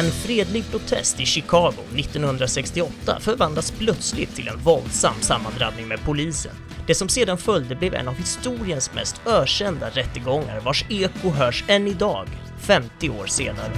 En fredlig protest i Chicago 1968 förvandlas plötsligt till en våldsam sammandrabbning med polisen. Det som sedan följde blev en av historiens mest ökända rättegångar vars eko hörs än idag, 50 år senare.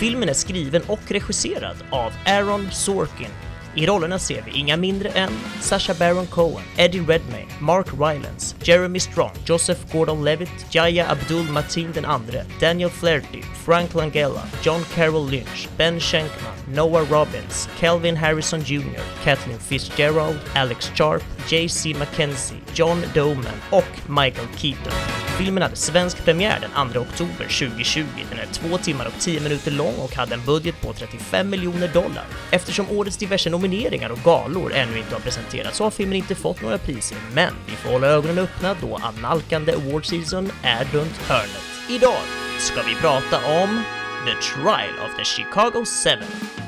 Filmen är skriven och regisserad av Aaron Sorkin i rollerna ser vi inga mindre än Sacha Baron Cohen, Eddie Redmayne, Mark Rylance, Jeremy Strong, Joseph Gordon-Levitt, Jaya Abdul-Mateen II, Daniel Flaherty, Frank Langella, John Carroll Lynch, Ben Schenkman, Noah Robbins, Kelvin Harrison Jr, Kathleen Fitzgerald, Alex Sharp, J.C. McKenzie, John Doman och Michael Keaton. Filmen hade svensk premiär den 2 oktober 2020. Den är två timmar och 10 minuter lång och hade en budget på 35 miljoner dollar. Eftersom årets diverse nomineringar och galor ännu inte har presenterats så har filmen inte fått några priser, men vi får hålla ögonen öppna då annalkande award season är runt hörnet. Idag ska vi prata om The Trial of the Chicago 7.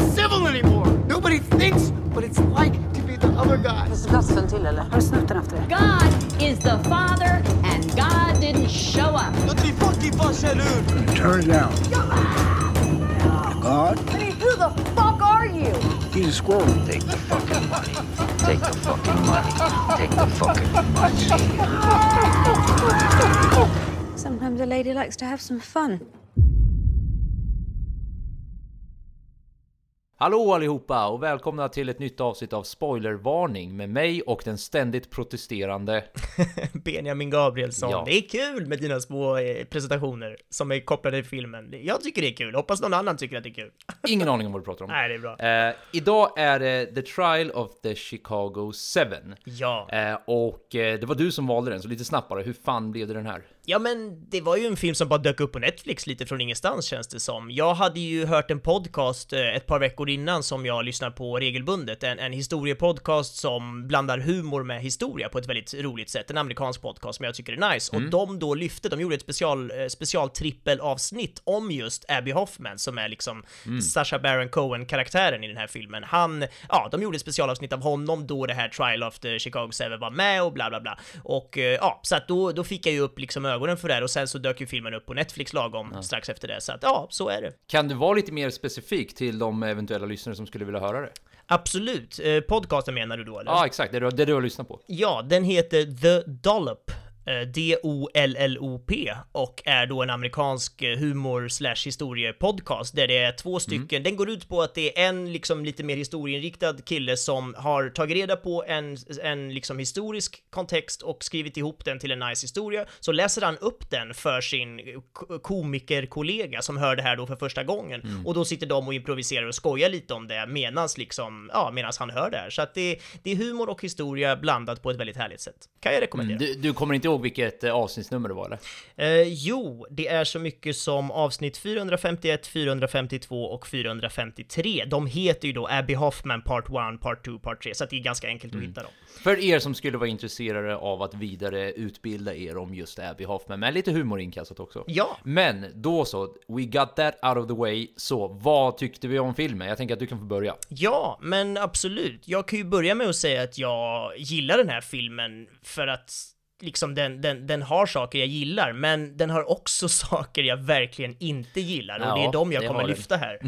till eller? Har du snott den efter det? God is the father and God didn't show up. Turn it down. God, I mean, who the fuck are you? he's a squirrel. Take the fucking money. Take the fucking money. Take the fucking money. Sometimes a lady likes to have some fun. Hallå allihopa och välkomna till ett nytt avsnitt av Spoilervarning med mig och den ständigt protesterande Benjamin Gabrielsson. Ja. Det är kul med dina små eh, presentationer som är kopplade till filmen. Jag tycker det är kul. Hoppas någon annan tycker att det är kul. Ingen aning om vad du pratar om. Nej, det är bra. Eh, idag är det The Trial of the Chicago 7. Ja. Eh, och eh, det var du som valde den, så lite snabbt bara. Hur fan blev det den här? Ja, men det var ju en film som bara dök upp på Netflix lite från ingenstans känns det som. Jag hade ju hört en podcast eh, ett par veckor innan som jag lyssnar på regelbundet. En, en historiepodcast som blandar humor med historia på ett väldigt roligt sätt. En amerikansk podcast som jag tycker är nice. Och de då lyfte, de gjorde ett special, eh, special trippelavsnitt om just Abby Hoffman som är liksom Sacha Baron Cohen-karaktären i den här filmen. Han, ja, de gjorde ett specialavsnitt av honom då det här Trial of the Chicago 7 var med och bla bla bla. Och eh, ja, så att då, då fick jag ju upp liksom ögonen för det här och sen så dök ju filmen upp på Netflix lagom strax efter det. Så att ja, så är det. Kan du vara lite mer specifik till de eventuella lyssnare som skulle vilja höra det? Absolut. Eh, podcasten menar du då eller? Ja, exakt. Det du, det du har lyssnat på. Ja, den heter The Dollop. Eh, D-O-L-L-O-P och är då en amerikansk eh, humor slash historiepodcast där det är två stycken. Den går ut på att det är en liksom lite mer historieinriktad kille som har tagit reda på en, en liksom historisk kontext och skrivit ihop den till en nice historia. Så läser han upp den för sin ko- komikerkollega som hör det här då för första gången och då sitter de och improviserar och skojar lite om det medans liksom, ja, medans han hör det här. Så att det, det är humor och historia blandat på ett väldigt härligt sätt. Kan jag rekommendera. Du, du kommer inte ihåg vilket eh, avsnittsnummer det var eller? Eh, jo, det är så mycket som avsnitt 451, 452 och 453. De heter ju då Abby Hoffman Part 1, Part 2, Part 3, så att det är ganska enkelt att hitta dem. För er som skulle vara intresserade av att vidare utbilda er om just Abby Hoffman med lite humor inkastat också. Ja. Men då så, we got that out of the way. Så vad tyckte vi om filmen? Jag tänker att du kan få börja. Ja, men absolut. Jag kan ju börja med att säga att jag gillar den här filmen för att liksom den, den, den har saker jag gillar, men den har också saker jag verkligen inte gillar och det är de jag kommer lyfta här.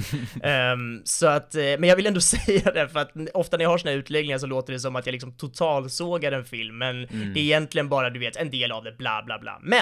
Ehm, så att, eh, men jag vill ändå säga det för att ofta när jag har såna här utläggningar så låter det som att jag liksom totalsågar en film, men Mm. det är egentligen bara, du vet, en del av det, bla bla bla. Men!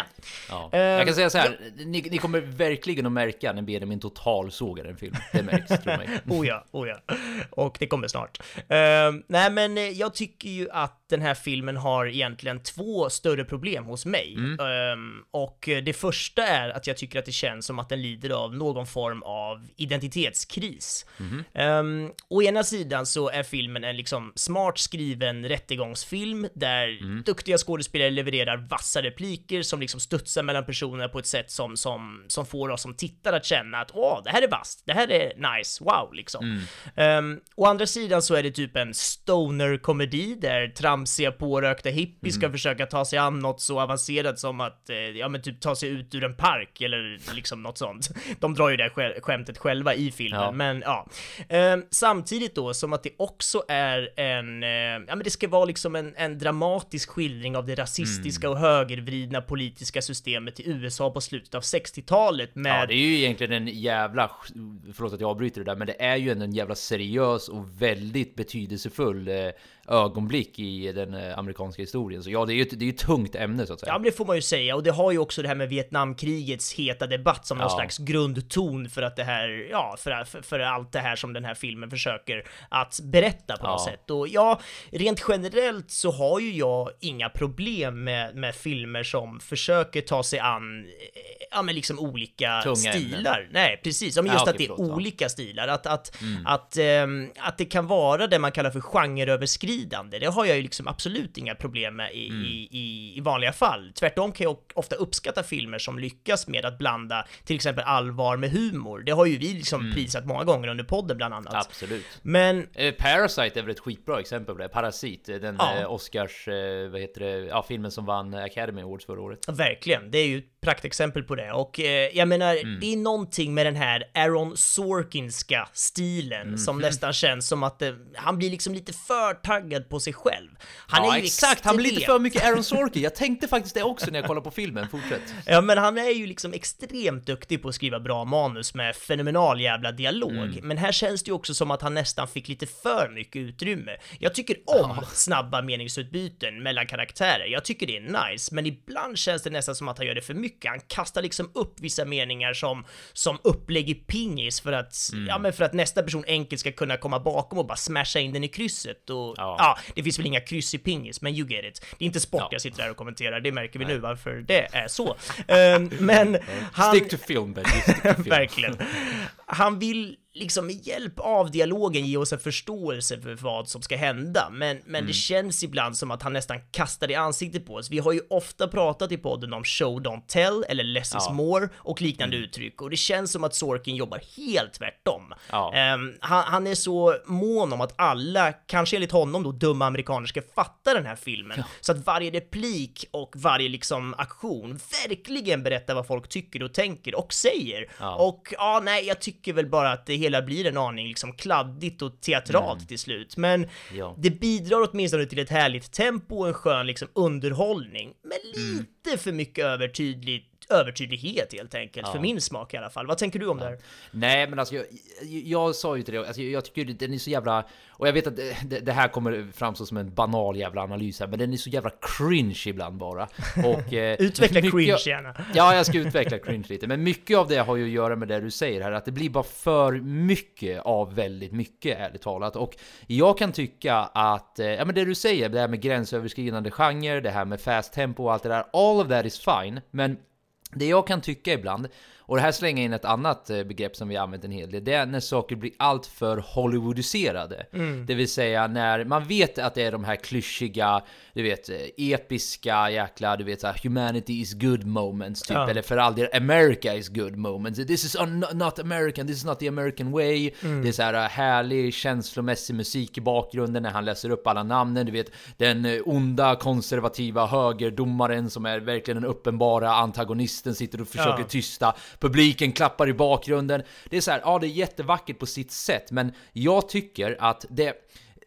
Ja. Ehm, jag kan säga så här, ni, ni kommer verkligen att märka när Benjamin totalsågar en film. Det märks, tro mig. Oh ja, oh ja. Och det kommer snart. Ehm, nej, men eh, jag tycker ju att den här filmen har egentligen två större problem hos mig. Ehm, och det första är att jag tycker att det känns som att den lider av någon form av identitetskris. Um, å ena sidan så är filmen en liksom smart skriven rättegångsfilm där duktiga skådespelare levererar vassa repliker som liksom studsar mellan personerna på ett sätt som, som, som får oss som tittare att känna att åh, det här är vasst, det här är nice, wow, liksom. Um, å andra sidan så är det typ en stoner-komedi där tramsiga pårökta hippies ska försöka ta sig an något så avancerat som att, eh, ja men typ ta sig ut ur en park eller liksom något sånt. De drar ju det här skä- skämtet själva i filmen, Ja. men ja. Ehm, samtidigt då som att det också är en, eh, ja men det ska vara liksom en, en dramatisk skildring av det rasistiska Mm. och högervridna politiska systemet i USA på slutet av 60-talet med Ja, det är ju egentligen en jävla, förlåt att jag avbryter det där, men det är ju en, en jävla seriös och väldigt betydelsefull eh, ögonblick i den eh, amerikanska historien. Så ja, det är ju ett, det är ett tungt ämne så att säga. Ja, men det får man ju säga. Och det har ju också det här med Vietnamkrigets heta debatt som någon Ja. slags grundton för att det här, ja, för, för, för allt det här som den här filmen försöker att berätta på något Ja. sätt. Och ja, rent generellt så har ju jag inga problem med, med filmer som försöker ta sig an, eh, ja men liksom olika Tunga stilar. ämnen. Nej, precis. Ja, men Ja, just okej, att det är förlåt, ja. Mm. olika stilar. Att, att, att, ehm, att det kan vara det man kallar för genreöverskridande. Det har jag ju liksom absolut inga problem med i, Mm. i, i, vanliga fall. Tvärtom kan jag ofta uppskatta filmer som lyckas med att blanda till exempel allvar med humor. Det har ju vi liksom prisat många gånger under podden bland annat. Mm. Absolut. Men Eh, Parasite är väl ett skitbra exempel på det. Parasit, eh, den Ja. eh, Oscars, eh, vad heter det, ja filmen som vann Academy Awards förra året. Verkligen, det är ju ett praktexempel på det. Och eh, jag menar, Mm. det är någonting med den här Aaron Sorkinska stilen Mm. som nästan känns som att eh, han blir liksom lite för taggad på sig själv. Han ja, är ju exakt! Han blir lite för mycket Aaron Sorkin. Jag tänkte faktiskt det också när jag kollade på filmen. Fortsätt. Ja, men han är ju liksom extremt duktig på att skriva bra manus med fenomenal jävla dialog. Mm. Men här känns det ju också som att han nästan fick lite för mycket utrymme. Jag tycker om snabba meningsutbyten mellan karaktärer. Jag tycker det är nice, men ibland känns det nästan som att han gör det för mycket. Han kastar liksom upp vissa meningar som, som upplägg i pingis för att, Mm. ja men för att nästa person enkelt ska kunna komma bakom och bara smasha in den i krysset och Ja. Ja, det finns väl inga kryss i pingis, men you get it. Det är inte sport Ja. jag sitter här och kommenterar, det märker vi nu varför det är så. Ehm, men han... Stick to film, Benji. Stick to film. Verkligen. Han vill liksom med hjälp av dialogen ge oss en förståelse för vad som ska hända, men, men Mm. det känns ibland som att han nästan kastar det i ansiktet på oss. Vi har ju ofta pratat i podden om show don't tell eller less is Ja. more och liknande uttryck och det känns som att Sorkin jobbar helt tvärtom. Ja. Ehm, han, han är så mån om att alla, kanske enligt honom då, dumma amerikaner ska fatta den här filmen. Så att varje replik och varje liksom aktion verkligen berättar vad folk tycker och tänker och säger. Ja. Och ja, nej, jag tycker väl bara att det hela blir en aning liksom kladdigt och teatralt till slut. Men Mm. Ja. det bidrar åtminstone till ett härligt tempo och en skön liksom underhållning. Men Mm. lite för mycket övertydligt övertydlighet helt enkelt, för min smak i alla fall. Vad tänker du om det här? Nej, men alltså jag, jag, jag sa ju till dig, alltså, jag, tycker den är så jävla... Och jag vet att det, det, här kommer framstå som en banal jävla analys här, men den är så jävla cringe ibland bara. Och, eh, Utveckla cringe gärna. Ja, jag ska utveckla cringe lite, men mycket av det har ju att göra med det du säger här, att det blir bara för mycket av väldigt mycket, ärligt talat. Och jag kan tycka att, eh, ja men det du säger, det här med gränsöverskridande genre, det här med fast tempo och allt det där, all of that is fine, men det jag kan tycka ibland, och det här slänger in ett annat eh, begrepp som vi använt en hel del, det är när saker blir allt för Hollywoodiserade. Det vill säga när man vet att det är de här klyschiga, du vet, eh, episka jäkla, du vet så här, humanity is good moments typ, Ja. eller för all del America is good moments. This is not American, this is not the American way. Det är så här eh, härlig känslomässig musik i bakgrunden när han läser upp alla namnen, du vet, den onda konservativa högerdomaren som är verkligen den uppenbara antagonisten sitter och försöker Ja. tysta. Publiken klappar i bakgrunden. Det är så här, ja det är jättevackert på sitt sätt, men jag tycker att det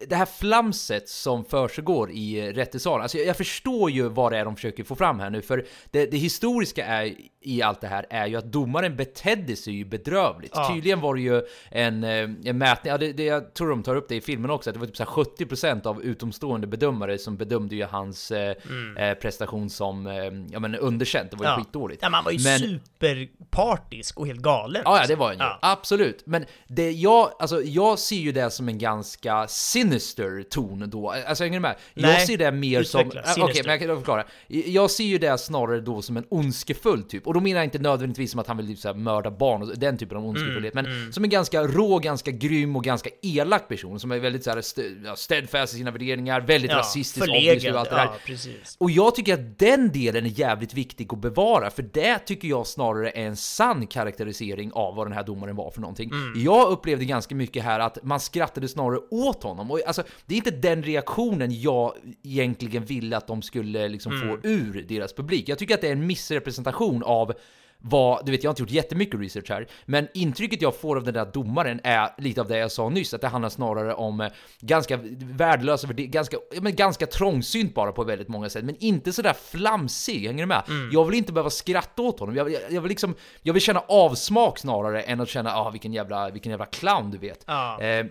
det här flamset som försiggår i eh, rättssalen, alltså jag, jag förstår ju vad det är de försöker få fram här nu, för det, det historiska är, i allt det här är ju att domaren betedde sig ju bedrövligt. Ja. Tydligen var det ju en, eh, en mätning, ja, det, det, jag tror de tar upp det i filmen också, att det var typ så här 70% av utomstående bedömare som bedömde ju hans eh, eh, prestation som eh, ja, men underkänt, det var ju Mm. Ja. skitdåligt. Ja, man var ju Men- superpartisk och helt galen. Ja, ja, det var han ju. Ja. Absolut. Men det jag, alltså jag ser ju det som en ganska cynical sinister ton då. Alltså hänger du med? Nej, jag ser det mer som... Äh, Okej, sinister. men jag kan förklara. Jag ser ju det snarare då som en ondskefull typ. Och då menar jag inte nödvändigtvis som att han vill typ så här mörda barn och den typen av ondskefullhet. men som en ganska rå, ganska grym och ganska elak person som är väldigt så här st- steadfast i sina värderingar, väldigt Ja, rasistisk obviously och förlegad. allt det där. Ja, precis. Och jag tycker att den delen är jävligt viktig att bevara, för det tycker jag snarare är en sann karaktärisering av vad den här domaren var för någonting. Jag upplevde ganska mycket här att man skrattade snarare åt honom. Och alltså, det är inte den reaktionen jag egentligen ville att de skulle liksom få ur deras publik. Jag tycker att det är en missrepresentation av vad, du vet jag har inte gjort jättemycket research här, men intrycket jag får av den där domaren är lite av det jag sa nyss, att det handlar snarare om eh, ganska värdelösa, värde- ganska, men ganska trångsynt bara på väldigt många sätt, men inte sådär flamsig, hänger du med? Jag vill inte behöva skratta åt honom, jag, jag, jag vill liksom, jag vill känna avsmak snarare än att känna, ah vilken jävla, vilken jävla clown du vet. Ja. Eh,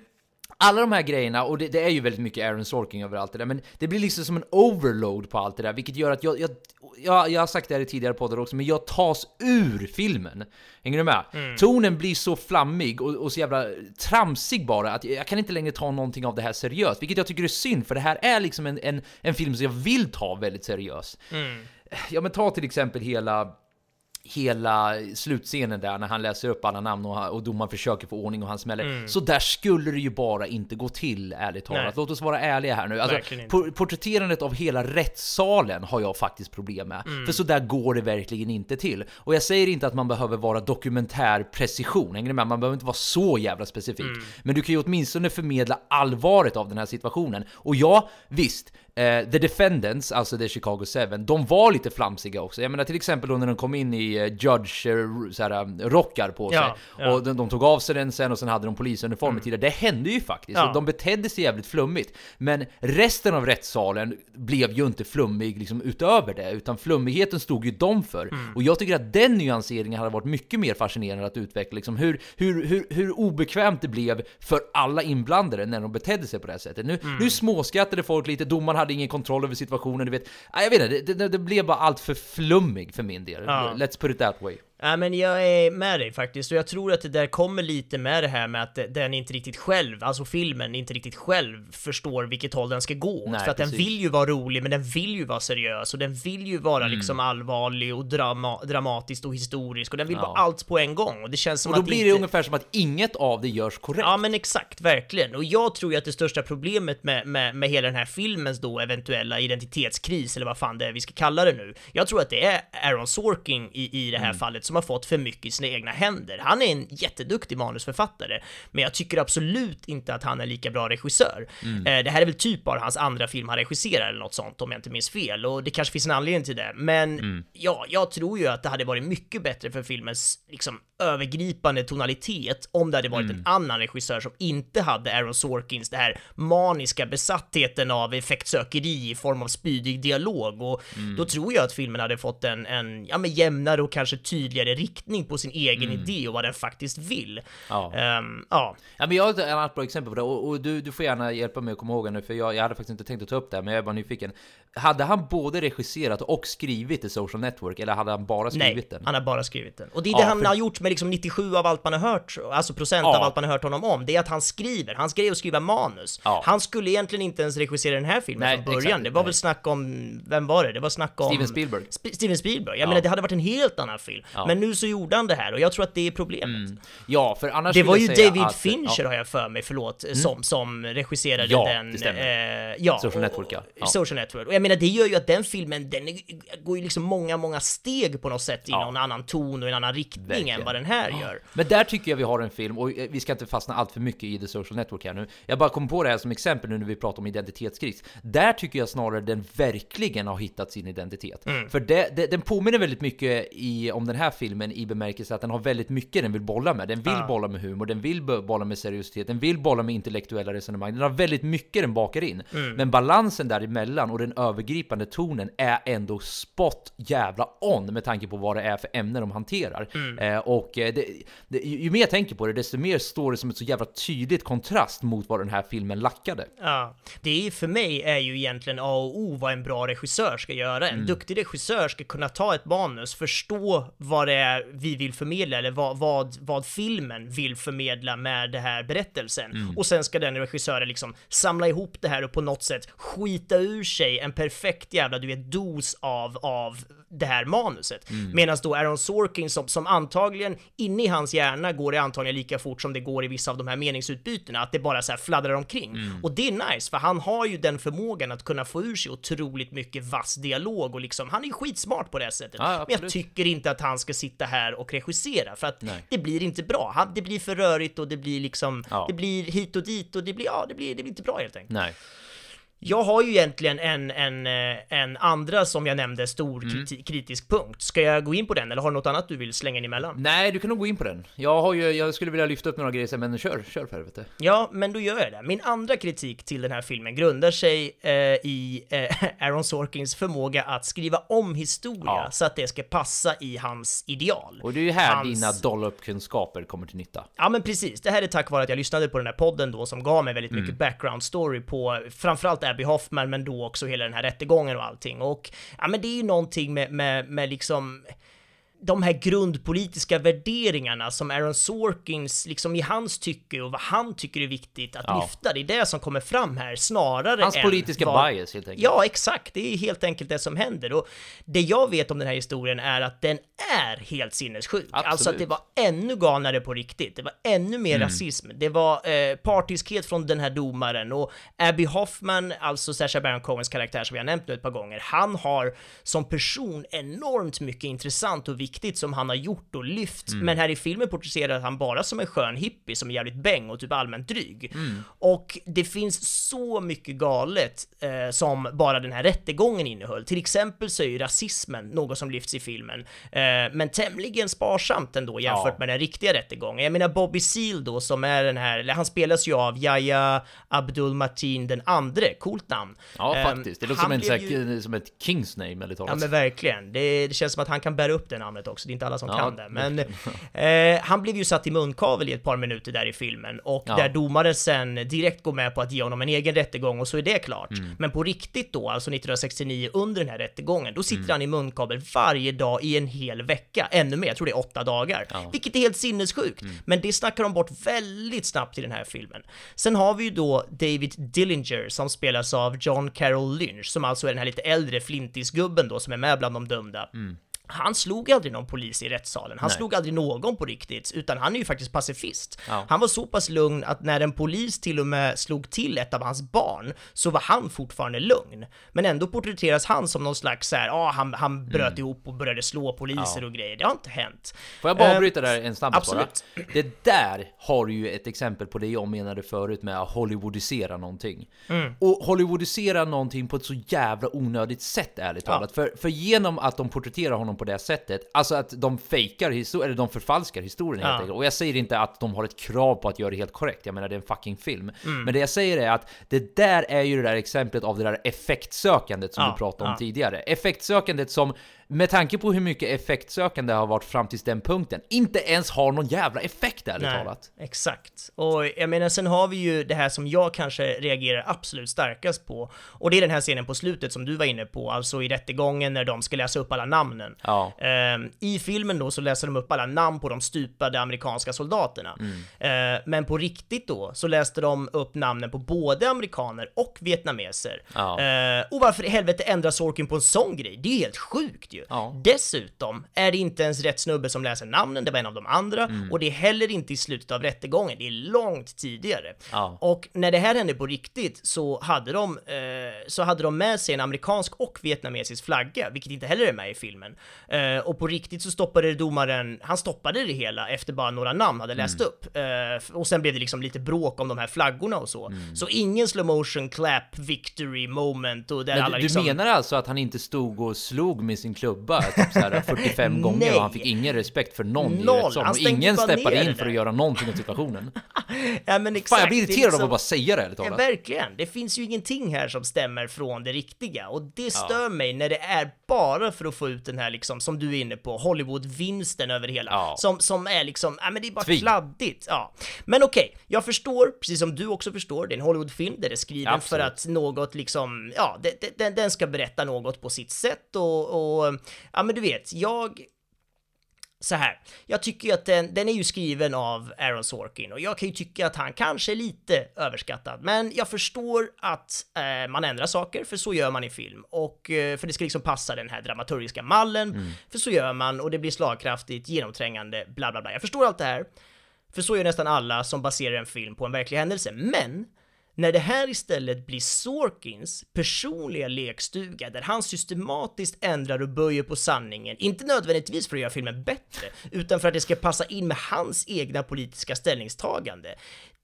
alla de här grejerna, och det, det är ju väldigt mycket Aaron Sorkin över allt det där, men det blir liksom som en overload på allt det där, vilket gör att jag, jag, jag, jag har sagt det här i tidigare poddar också, men jag tas ur filmen. Hänger du med? Tonen blir så flammig och, och så jävla tramsig bara, att jag kan inte längre ta någonting av det här seriöst, vilket jag tycker är synd, för det här är liksom en, en, en film som jag vill ta väldigt seriöst. Ja men ta till exempel hela hela slutscenen där när han läser upp alla namn och, och domaren försöker få ordning och han smäller. Så där skulle det ju bara inte gå till, ärligt talat. Nej. Låt oss vara ärliga här nu. Alltså, por- porträtterandet av hela rättssalen har jag faktiskt problem med. För så där går det verkligen inte till. Och jag säger inte att man behöver vara dokumentär precision, hänger med? Man behöver inte vara så jävla specifik. Men du kan ju åtminstone förmedla allvaret av den här situationen. Och ja, visst, Eh, The Defendants, alltså The Chicago 7, de var lite flamsiga också. Jag menar till exempel då när de kom in i eh, Judge eh, såhär, rockar på sig. Ja, ja. Och de, de tog av sig den sen och sen hade de polisuniformer tidigare. Det hände ju faktiskt. Ja. De betedde sig jävligt flummigt. Men resten av rättssalen blev ju inte flummig liksom utöver det, utan flummigheten stod ju de för. Och jag tycker att den nyanseringen hade varit mycket mer fascinerande att utveckla. Liksom hur, hur, hur, hur obekvämt det blev för alla inblandade när de betedde sig på det här sättet. Nu, nu småskrattade folk lite, domaren hade ingen kontroll över situationen, du vet. Jag vet inte, det, det, det blev bara allt för flummig för min del. Ja. Let's put it that way. Ja, men jag är med dig faktiskt och jag tror att det där kommer lite med det här med att den inte riktigt själv, alltså filmen inte riktigt själv förstår vilket håll den ska gå. Nej, För att den precis. vill ju vara rolig, men den vill ju vara seriös och den vill ju vara Mm. liksom allvarlig och drama, dramatiskt och historisk och den vill Ja. vara allt på en gång och det känns som Och då att blir inte... det ungefär som att inget av det görs korrekt. Ja men exakt, verkligen. Och jag tror ju att det största problemet med, med, med hela den här filmens då eventuella identitetskris, eller vad fan det är vi ska kalla det nu, jag tror att det är Aaron Sorkin i, i det här Mm. fallet som har fått för mycket i sina egna händer. Han är en jätteduktig manusförfattare, men jag tycker absolut inte att han är lika bra regissör. Mm. Eh, det här är väl typ bara hans andra film han regisserar eller något sånt, om jag inte minns fel, och det kanske finns en anledning till det, men Mm. ja, jag tror ju att det hade varit mycket bättre för filmens liksom övergripande tonalitet om det hade varit Mm. en annan regissör som inte hade Aaron Sorkins, det här maniska besattheten av effektsökeri i form av spydig dialog och Mm. då tror jag att filmen hade fått en, en ja, men jämnare och kanske tydligare riktning på sin egen Mm. idé och vad den faktiskt vill. Ja. Ehm, ja. Ja, men jag har ett annat bra exempel på det och, och du, du får gärna hjälpa mig att komma ihåg det nu för jag, jag hade faktiskt inte tänkt att ta upp det här, men jag är bara nyfiken. Hade han både regisserat och skrivit The Social Network eller hade han bara skrivit Nej, den? han har bara skrivit den. Och det är Ja, det han för- har gjort med liksom 97 av allt man har hört, alltså procent av allt man har hört honom om, det är att han skriver. Han skrev och skriva manus. Han skulle egentligen inte ens regissera den här filmen Nej, från början. exakt, det var nej. väl snack om, vem var det? Det var snack om... Steven Spielberg. Sp- Steven Spielberg. Jag Ja. menar, det hade varit en helt annan film. Ja. Mm. Men nu så gjorde han det här och jag tror att det är problemet. Ja, för annars Det var ju David att, Fincher ja. har jag för mig, förlåt, som, som regisserade Ja, den. det stämmer. eh, ja, Social och- Network, ja. Ja. Social Network. Och jag menar, det gör ju att den filmen, den går ju liksom många, många steg på något sätt i någon annan ton och en annan riktning Verkligen. än vad den här gör. Men där tycker jag vi har en film, och eh, vi ska inte fastna allt för mycket i The Social Network här nu. Jag bara kom på det här som exempel nu när vi pratar om identitetskris. Där tycker jag snarare den verkligen har hittat sin identitet. Mm. För det, det, den påminner väldigt mycket i, om den här filmen i bemärkelse att den har väldigt mycket den vill bolla med. Den vill Ja. bolla med humor, den vill bo- bolla med seriositet, den vill bolla med intellektuella resonemang. Den har väldigt mycket den bakar in. Mm. Men balansen däremellan och den övergripande tonen är ändå spot jävla on med tanke på vad det är för ämnen de hanterar. Mm. Eh, och eh, det, det, ju mer jag tänker på det, desto mer står det som ett så jävla tydligt kontrast mot vad den här filmen lackade. Ja, det är för mig är ju egentligen A och O vad en bra regissör ska göra. En Mm. duktig regissör ska kunna ta ett manus, förstå vad vad det är vi vill förmedla eller vad, vad, vad filmen vill förmedla med den här berättelsen. Mm. Och sen ska den regissören liksom samla ihop det här och på något sätt skita ur sig en perfekt jävla, du vet, dos av, av det här manuset. Mm. Medan då Aaron Sorkin som, som antagligen inne i hans hjärna går det antagligen lika fort som det går i vissa av de här meningsutbytena, att det bara så här fladdrar omkring. Mm. Och det är nice, för han har ju den förmågan att kunna få ur sig otroligt mycket vass dialog och liksom, han är ju skitsmart på det här sättet. Ja, Men jag tycker inte att han ska sitta här och regissera, för att Nej. det blir inte bra. Han, det blir för rörigt och det blir liksom, Ja. det blir hit och dit och det blir, ja, det blir, det blir inte bra helt enkelt. Nej. Jag har ju egentligen en, en, eh, en andra som jag nämnde stor Mm. kriti- kritisk punkt. Ska jag gå in på den eller har du något annat du vill slänga in emellan? Nej, du kan nog gå in på den. Jag har ju, jag skulle vilja lyfta upp några grejer men kör, kör för helvete. Ja, men då gör jag det. Min andra kritik till den här filmen grundar sig eh, i eh, Aaron Sorkins förmåga att skriva om historia Ja. så att det ska passa i hans ideal. Och det är ju här Hans- dina dollop-kunskaper kommer till nytta. Ja men precis, det här är tack vare att jag lyssnade på den här podden då som gav mig väldigt Mm. mycket background story på framförallt Abby Hoffman men då också hela den här rättegången och allting. Och ja men det är ju någonting med, med, med liksom de här grundpolitiska värderingarna som Aaron Sorkins, liksom i hans tycke och vad han tycker är viktigt att Ja. lyfta, det är det som kommer fram här snarare Hans än politiska vad- bias helt enkelt. Ja, exakt. Det är helt enkelt det som händer. Och det jag vet om den här historien är att den är helt sinnessjuk. Absolut. Alltså att det var ännu galnare på riktigt. Det var ännu mer Mm. rasism. Det var eh, partiskhet från den här domaren och Abby Hoffman, alltså Sacha Baron Cohens karaktär som vi har nämnt nu ett par gånger, han har som person enormt mycket intressant och viktigt som han har gjort och lyft. Mm. Men här i filmen porträtterar han bara som en skön hippie som är jävligt bäng och typ allmänt dryg. Mm. Och det finns så mycket galet eh, som bara den här rättegången innehöll. Till exempel så är ju rasismen något som lyfts i filmen, eh, men tämligen sparsamt ändå jämfört Ja. med den riktiga rättegången. Jag menar Bobby Seale då som är den här, eller han spelas ju av Yahya Abdul Mateen den andre, coolt namn. Ja, Ehm, faktiskt. Det låter som, en, ju- som ett Kings name, eller talat. Ja men verkligen. Det, det känns som att han kan bära upp det namnet också. Det är inte alla som Ja, kan det. Men eh, han blev ju satt i munkavel i ett par minuter där i filmen och Ja. där domaren sen direkt går med på att ge honom en egen rättegång och så är det klart. Mm. Men på riktigt då, alltså 1969 under den här rättegången, då sitter Mm. han i munkavel varje dag i en hel vecka, ännu mer, jag tror det är åtta dagar. Ja. Vilket är helt sinnessjukt. Mm. Men det snackar de bort väldigt snabbt i den här filmen. Sen har vi ju då David Dillinger som spelas av John Carroll Lynch, som alltså är den här lite äldre flintisgubben då som är med bland de dömda. Han slog aldrig någon polis i rättssalen, han Nej. slog aldrig någon på riktigt, utan han är ju faktiskt pacifist. Ja. Han var så pass lugn att när en polis till och med slog till ett av hans barn, så var han fortfarande lugn. Men ändå porträtteras han som någon slags såhär, ja han, han bröt ihop och började slå poliser Mm. Ja. och grejer. Det har inte hänt. Får jag bara Eh, avbryta där en snabbis bara? Det där har ju ett exempel på det jag menade förut med att hollywoodisera någonting. Mm. Och hollywoodisera någonting på ett så jävla onödigt sätt ärligt Ja. talat. För, för genom att de porträtterar honom på det sättet, alltså att de fejkar historien, eller de förfalskar historien helt Ja. enkelt. Och jag säger inte att de har ett krav på att göra det helt korrekt, jag menar det är en fucking film. Mm. Men det jag säger är att det där är ju det där exemplet av det där effektsökandet som Ja, du pratade om ja. tidigare. Effektsökandet som, med tanke på hur mycket effektsökande har varit fram till den punkten, inte ens har någon jävla effekt ärligt Nej, talat. exakt. Och jag menar, sen har vi ju det här som jag kanske reagerar absolut starkast på. Och det är den här scenen på slutet som du var inne på, alltså i rättegången när de ska läsa upp alla namnen. Ja. Ehm, I filmen då så läser de upp alla namn på de stupade amerikanska soldaterna. Ehm, men på riktigt då så läste de upp namnen på både amerikaner och vietnameser. Ja. Ehm, och varför i helvete ändrar Sorkin på en sån grej? Det är ju helt sjukt ju. Ja. Dessutom är det inte ens rätt snubbe som läser namnen, det var en av de andra, Mm. och det är heller inte i slutet av rättegången, det är långt tidigare. Ja. Och när det här hände på riktigt så hade de, eh, så hade de med sig en amerikansk och vietnamesisk flagga, vilket inte heller är med i filmen. Eh, och på riktigt så stoppade domaren, han stoppade det hela efter bara några namn hade läst Mm. upp. Eh, och sen blev det liksom lite bråk om de här flaggorna och så. Mm. Så ingen slow motion clap victory moment och där Men alla du, liksom... du menar alltså att han inte stod och slog med sin klubba typ så här 45 gånger och han fick ingen respekt för någon i Noll. rättssalen? Han Och ingen steppade in det för att göra någonting åt situationen? Ja, men exakt, Fan jag blir irriterad av liksom- att bara säga det ärligt Ja, talat. verkligen. Det finns ju ingenting här som stämmer från det riktiga och det stör mig när det är bara för att få ut den här liksom, som du är inne på, Hollywood-vinsten över hela. Ja. Som, som är liksom, ja men det är bara Tving. kladdigt. Ja. Men okej, jag förstår, precis som du också förstår, det är en Hollywood-film, där det är skriven för Absolut. att något liksom, ja, det, det, den, den ska berätta något på sitt sätt och, och ja men du vet, jag så här. Jag tycker ju att den, den är ju skriven av Aaron Sorkin och jag kan ju tycka att han kanske är lite överskattad, men jag förstår att eh, man ändrar saker, för så gör man i film och eh, för det ska liksom passa den här dramaturgiska mallen, Mm. för så gör man och det blir slagkraftigt, genomträngande, bla bla bla. Jag förstår allt det här, för så gör nästan alla som baserar en film på en verklig händelse, men när det här istället blir Sorkins personliga lekstuga där han systematiskt ändrar och böjer på sanningen, inte nödvändigtvis för att göra filmen bättre, utan för att det ska passa in med hans egna politiska ställningstagande.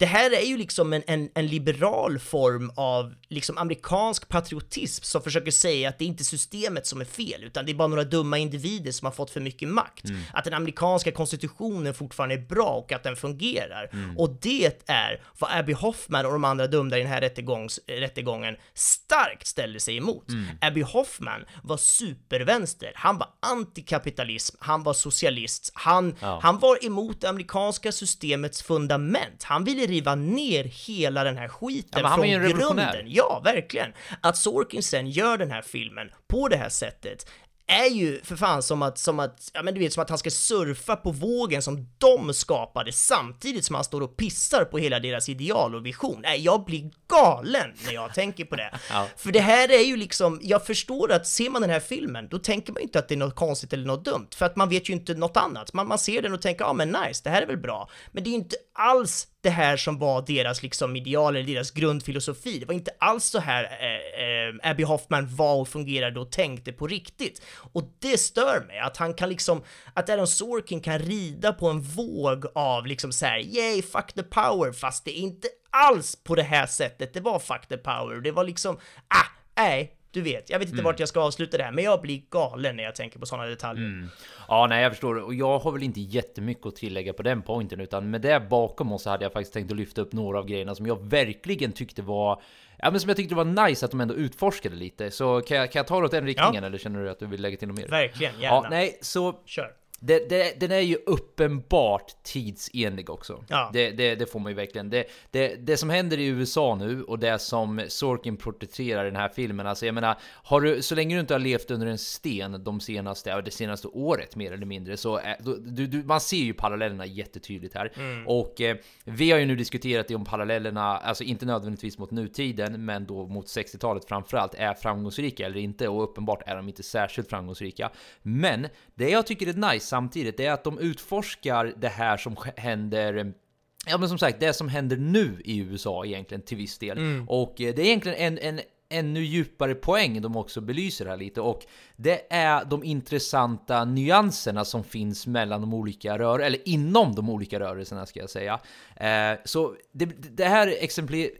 Det här är ju liksom en, en, en liberal form av liksom amerikansk patriotism som försöker säga att det är inte systemet som är fel, utan det är bara några dumma individer som har fått för mycket makt. Mm. Att den amerikanska konstitutionen fortfarande är bra och att den fungerar. Mm. Och det är vad Abby Hoffman och de andra dömda i den här rättegångs, rättegången starkt ställde sig emot. Mm. Abby Hoffman var supervänster, han var antikapitalism, han var socialist, han, Ja. han var emot det amerikanska systemets fundament. Han ville riva ner hela den här skiten Ja, från grunden. Ja, verkligen. Att Sorkin sen gör den här filmen på det här sättet är ju för fan som att, som att, ja men du vet, som att han ska surfa på vågen som de skapade samtidigt som han står och pissar på hela deras ideal och vision. Nej, jag blir galen när jag tänker på det. Ja. För det här är ju liksom, jag förstår att ser man den här filmen, då tänker man ju inte att det är något konstigt eller något dumt, för att man vet ju inte något annat. Man, man ser den och tänker, ja men nice, det här är väl bra. Men det är ju inte alls det här som var deras liksom ideal eller deras grundfilosofi. Det var inte alls så här eh, eh, Abby Hoffman var och fungerade och tänkte på riktigt. Och det stör mig, att han kan liksom, att Aaron Sorkin kan rida på en våg av liksom så här, yay, fuck the power, fast det är inte alls på det här sättet. Det var fuck the power, det var liksom, ah, nej, du vet, jag vet inte Mm. vart jag ska avsluta det här, men jag blir galen när jag tänker på sådana detaljer. Mm. Ja, nej, jag förstår. Och jag har väl inte jättemycket att tillägga på den pointen, utan med det bakom oss så hade jag faktiskt tänkt att lyfta upp några av grejerna som jag verkligen tyckte var Ja men som jag tyckte var nice att de ändå utforskade lite. Så kan jag, kan jag ta det åt den riktningen eller känner du att du vill lägga till något mer? Verkligen, gärna. Ja, nej, så... Kör. Det, det, den är ju uppenbart tidsenlig också. Ja. Det, det, det får man ju verkligen. Det, det, det som händer i USA nu och det som Sorkin porträtterar i den här filmen, alltså jag menar, har du, så länge du inte har levt under en sten de senaste, det senaste året mer eller mindre, så är, då, du, du, man ser ju parallellerna jättetydligt här. Mm. Och eh, vi har ju nu diskuterat det om parallellerna, alltså inte nödvändigtvis mot nutiden, men då mot 60-talet framförallt, är framgångsrika eller inte, och uppenbart är de inte särskilt framgångsrika. Men det jag tycker är nice samtidigt, det är att de utforskar det här som händer Ja men som sagt, det som händer nu i USA egentligen till viss del. Mm. Och eh, det är egentligen en, en ännu djupare poäng de också belyser här lite och det är de intressanta nyanserna som finns mellan de olika rörelserna, eller inom de olika rörelserna ska jag säga. Eh, så det, det här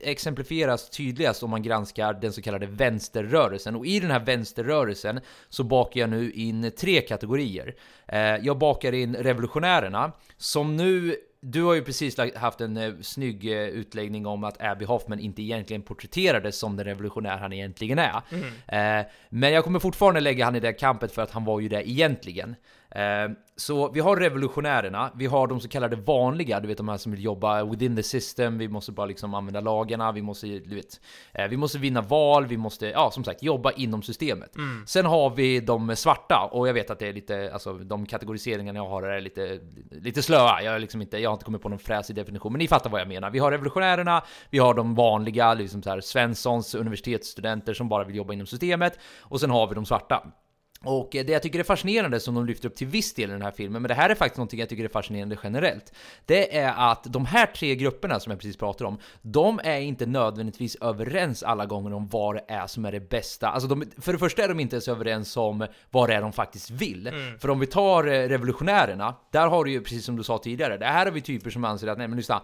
exemplifieras tydligast om man granskar den så kallade vänsterrörelsen och i den här vänsterrörelsen så bakar jag nu in tre kategorier. Eh, jag bakar in revolutionärerna som nu du har ju precis haft en eh, snygg eh, utläggning om att Abby Hoffman inte egentligen porträtterades som den revolutionär han egentligen är. Eh, men jag kommer fortfarande lägga han i det kampet för att han var ju det egentligen. Eh, så vi har revolutionärerna, vi har de så kallade vanliga, du vet de här som vill jobba within the system, vi måste bara liksom använda lagarna, vi måste, du vet, eh, vi måste vinna val, vi måste, ja som sagt, jobba inom systemet. Mm. Sen har vi de svarta, och jag vet att det är lite, alltså de kategoriseringarna jag har är lite, lite slöa, jag, är liksom inte, jag har inte kommit på någon fräsig definition, men ni fattar vad jag menar. Vi har revolutionärerna, vi har de vanliga, liksom så här, Svenssons universitetsstudenter som bara vill jobba inom systemet, och sen har vi de svarta. Och eh, det jag tycker är fascinerande som de lyfter upp till viss del i den här filmen, men det här är faktiskt någonting jag tycker är fascinerande generellt. Det är att de här tre grupperna som jag precis pratade om, de är inte nödvändigtvis överens alla gånger om vad det är som är det bästa. Alltså de, för det första är de inte ens överens om vad det är de faktiskt vill. Mm. För om vi tar eh, revolutionärerna, där har du ju precis som du sa tidigare, det här har vi typer som anser att nej men lyssna,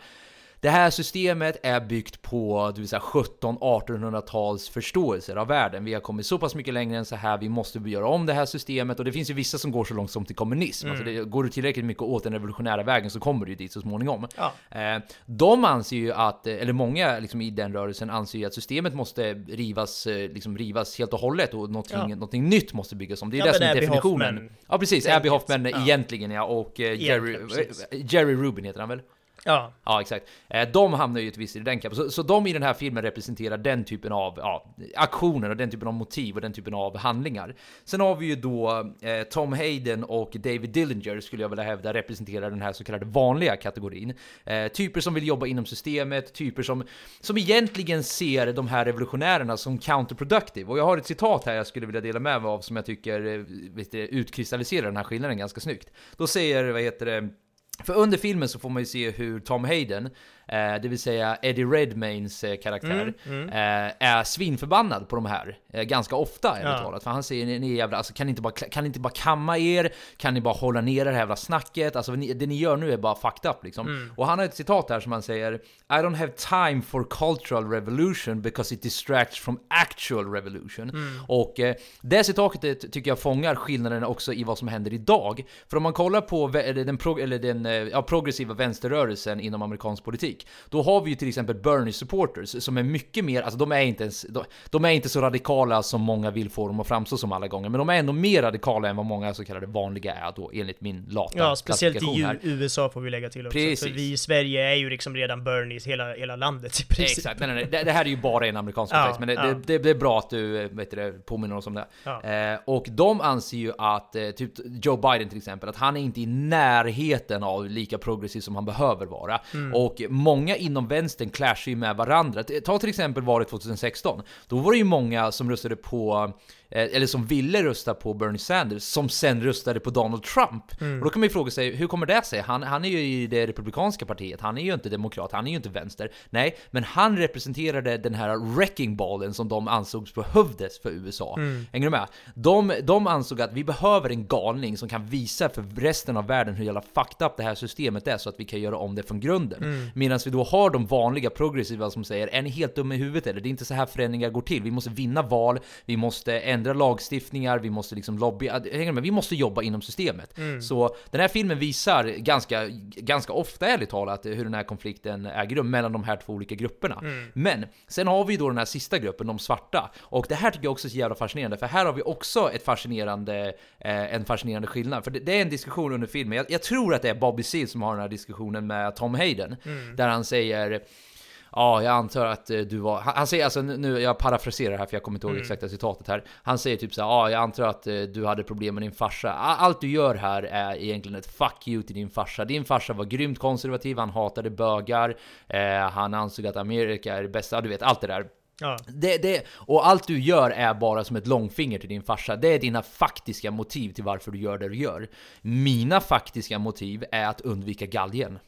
det här systemet är byggt på du vill säga, 17-1800-tals förståelser av världen. Vi har kommit så pass mycket längre än så här, vi måste göra om det här systemet och det finns ju vissa som går så långt som till kommunism. Mm. Alltså det, går du tillräckligt mycket åt den revolutionära vägen så kommer du dit så småningom. Ja. Eh, de anser ju att, eh, eller många liksom, i den rörelsen anser ju att systemet måste rivas, eh, liksom, rivas helt och hållet och någonting, Ja. någonting nytt måste byggas om. Det är Ja, det som är definitionen. Hoffman- ja precis. Abby Hoffman Ja. egentligen ja, och Jerry, Jerry Rubin heter han väl? Ja. Ja, exakt. Eh, de hamnar ju givetvis i den kappen. Så, så de i den här filmen representerar den typen av ja, aktioner och den typen av motiv och den typen av handlingar. Sen har vi ju då eh, Tom Hayden och David Dillinger skulle jag vilja hävda representerar den här så kallade vanliga kategorin. Eh, typer som vill jobba inom systemet, typer som, som egentligen ser de här revolutionärerna som counterproductive. Och jag har ett citat här jag skulle vilja dela med mig av som jag tycker eh, vet du, utkristalliserar den här skillnaden ganska snyggt. Då säger, vad heter det, för under filmen så får man ju se hur Tom Hayden, eh, det vill säga Eddie Redmaynes eh, karaktär, Mm, Eh, är svinförbannad på de här. Eh, ganska ofta ärligt Ja. talat. För han säger ni, ni jävla, alltså, kan, ni inte bara, kan ni inte bara kamma er? Kan ni bara hålla ner det här jävla snacket? Alltså ni, det ni gör nu är bara fucked up liksom. Mm. Och han har ett citat här som han säger I don't have time for cultural revolution because it distracts from actual revolution. Mm. Och eh, det citatet tycker jag fångar skillnaden också i vad som händer idag. För om man kollar på den, pro, eller den ja, progressiva vänsterrörelsen inom amerikansk politik, då har vi ju till exempel Bernie supporters som är mycket mer, alltså de är inte ens, de, de är inte så radikala som många vill få dem att framstå som alla gånger, men de är ändå mer radikala än vad många så kallade vanliga är då enligt min lata Ja, speciellt i här. USA får vi lägga till också. Precis. För vi i Sverige är ju liksom redan Bernies hela, hela landet i princip. Exakt, nej, nej, nej. Det, här är ju bara en amerikansk Ja, kontext, men det, ja. det, det, är bra att du vet det, påminner oss om det. Ja. Eh, och de anser ju att, eh, typ Joe Biden till exempel, att han är inte i närheten av lika progressiv som han behöver vara. Mm. Och många inom vänstern clashar ju med varandra. Ta till exempel valet 2016. Då var det ju många som röstade på eller som ville rösta på Bernie Sanders, som sen röstade på Donald Trump. Mm. Och då kan man ju fråga sig, hur kommer det sig? Han, han är ju i det republikanska partiet, han är ju inte demokrat, han är ju inte vänster. Nej, men han representerade den här wrecking ballen som de ansågs behövdes för USA. Mm. Hänger du med? De, de ansåg att vi behöver en galning som kan visa för resten av världen hur jävla fucked up det här systemet är så att vi kan göra om det från grunden. Mm. Medan vi då har de vanliga progressiva som säger, är ni helt dumma i huvudet eller? Det är inte så här förändringar går till. Vi måste vinna val, vi måste ändra lagstiftningar, vi måste liksom lobby, hänger du med? Vi måste jobba inom systemet. Mm. Så den här filmen visar ganska, ganska ofta ärligt talat hur den här konflikten äger rum mellan de här två olika grupperna. Mm. Men sen har vi då den här sista gruppen, de svarta. Och det här tycker jag också är så jävla fascinerande, för här har vi också ett fascinerande, eh, en fascinerande skillnad. För det, det är en diskussion under filmen, jag, jag tror att det är Bobby Seale som har den här diskussionen med Tom Hayden, Mm. där han säger Ja, jag antar att eh, du var... Han, säger alltså nu, jag parafraserar här för jag kommer inte ihåg Mm. exakta citatet här. Han säger typ så här, ja, jag antar att eh, du hade problem med din farsa. Allt du gör här är egentligen ett fuck you till din farsa. Din farsa var grymt konservativ, han hatade bögar, eh, han ansåg att Amerika är det bästa, du vet allt det där. Ja. Det, det, och allt du gör är bara som ett långfinger till din farsa. Det är dina faktiska motiv till varför du gör det du gör. Mina faktiska motiv är att undvika galgen.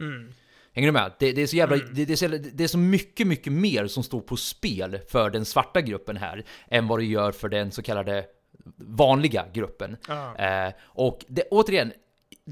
Mm. Hänger du med? Det, det, är så jävla, det, det, är så, det är så mycket, mycket mer som står på spel för den svarta gruppen här än vad det gör för den så kallade vanliga gruppen. Ja. Eh, och det, återigen,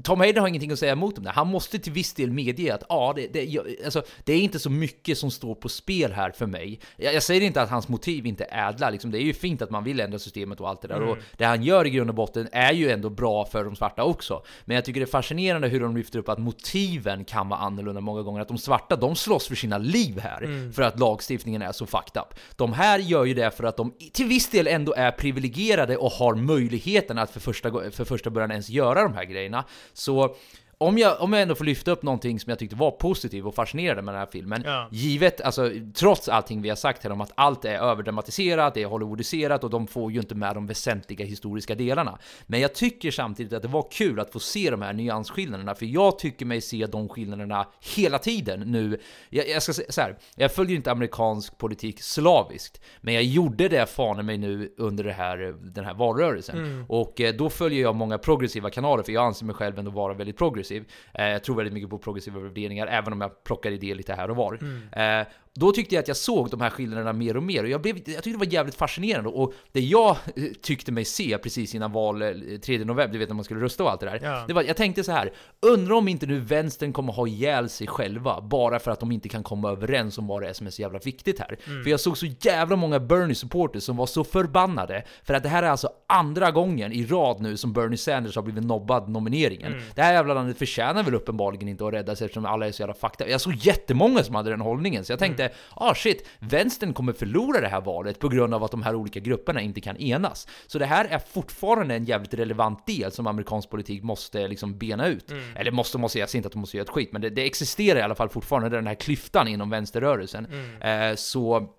Tom Hayden har ingenting att säga emot om det. Han måste till viss del medge att ja, det, det, jag- alltså, det är inte så mycket som står på spel här för mig. Jag, jag säger inte att hans motiv inte är ädla, liksom, det är ju fint att man vill ändra systemet och allt det där. Mm. Och det han gör i grund och botten är ju ändå bra för de svarta också. Men jag tycker det är fascinerande hur de lyfter upp att motiven kan vara annorlunda många gånger. Att de svarta, de slåss för sina liv här Mm. för att lagstiftningen är så fucked up. De här gör ju det för att de till viss del ändå är privilegierade och har möjligheten att för första, för första början ens göra de här grejerna. Så om jag, om jag ändå får lyfta upp någonting som jag tyckte var positivt och fascinerande med den här filmen, Ja. givet, alltså trots allting vi har sagt här om att allt är överdramatiserat, det är Hollywoodiserat och de får ju inte med de väsentliga historiska delarna. Men jag tycker samtidigt att det var kul att få se de här nyansskillnaderna, för jag tycker mig se de skillnaderna hela tiden nu. Jag, jag ska säga så här, jag följer inte amerikansk politik slaviskt, men jag gjorde det fan mig nu under det här, den här valrörelsen. Mm. Och eh, då följer jag många progressiva kanaler, för jag anser mig själv ändå vara väldigt progressiv. Eh, Jag tror väldigt mycket på progressiva värderingar, även om jag plockar idéer lite här och var. Mm. Eh, Då tyckte jag att jag såg de här skillnaderna mer och mer, och jag, blev, jag tyckte det var jävligt fascinerande. Och det jag eh, tyckte mig se precis innan val eh, 3 november, du vet när man skulle rösta och allt det där. Ja. Det var, jag tänkte så här, undrar om inte nu vänstern kommer ha ihjäl sig själva, bara för att de inte kan komma överens om vad det är som är så jävla viktigt här. Mm. För jag såg så jävla många Bernie-supporters som var så förbannade, för att det här är alltså andra gången i rad nu som Bernie Sanders har blivit nobbad nomineringen. Mm. Det här jävla landet förtjänar väl uppenbarligen inte att räddas eftersom alla är så jävla up. Jag såg jättemånga som hade den hållningen, så jag tänkte tänkte, ah shit, vänstern kommer förlora det här valet på grund av att de här olika grupperna inte kan enas. Så det här är fortfarande en jävligt relevant del som amerikansk politik måste liksom bena ut. Mm. Eller måste, måste, jag säger inte att de måste göra ett skit, men det, det existerar i alla fall fortfarande den här klyftan inom vänsterrörelsen. Mm. Eh, så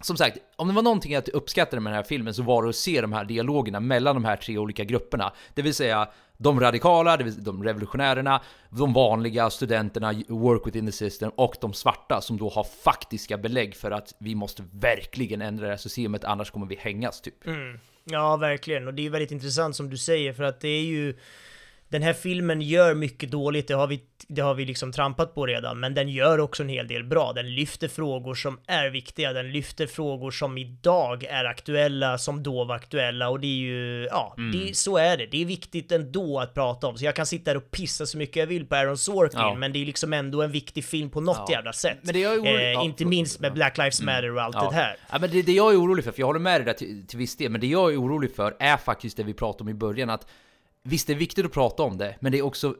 som sagt, om det var någonting jag uppskattade med den här filmen så var det att se de här dialogerna mellan de här tre olika grupperna. Det vill säga de radikala, det vill säga de revolutionärerna, de vanliga studenterna, work within the system och de svarta som då har faktiska belägg för att vi måste verkligen ändra det här systemet annars kommer vi hängas typ. Mm. Ja, verkligen. Och det är väldigt intressant som du säger för att det är ju den här filmen gör mycket dåligt, det har vi, det har vi liksom trampat på redan, men den gör också en hel del bra. Den lyfter frågor som är viktiga, den lyfter frågor som idag är aktuella, som då var aktuella och det är ju, ja, mm. det, så är det. Det är viktigt ändå att prata om. Så jag kan sitta här och pissa så mycket jag vill på Aaron Sorkin, ja. men det är liksom ändå en viktig film på något ja. jävla sätt. Men det är orolig, eh, ja, inte minst med Black Lives mm. Matter och allt det här. Ja, men det, det jag är orolig för, för jag håller med dig där till, till viss del, men det jag är orolig för är faktiskt det vi pratade om i början, att Visst, det är viktigt att prata om det, men det är också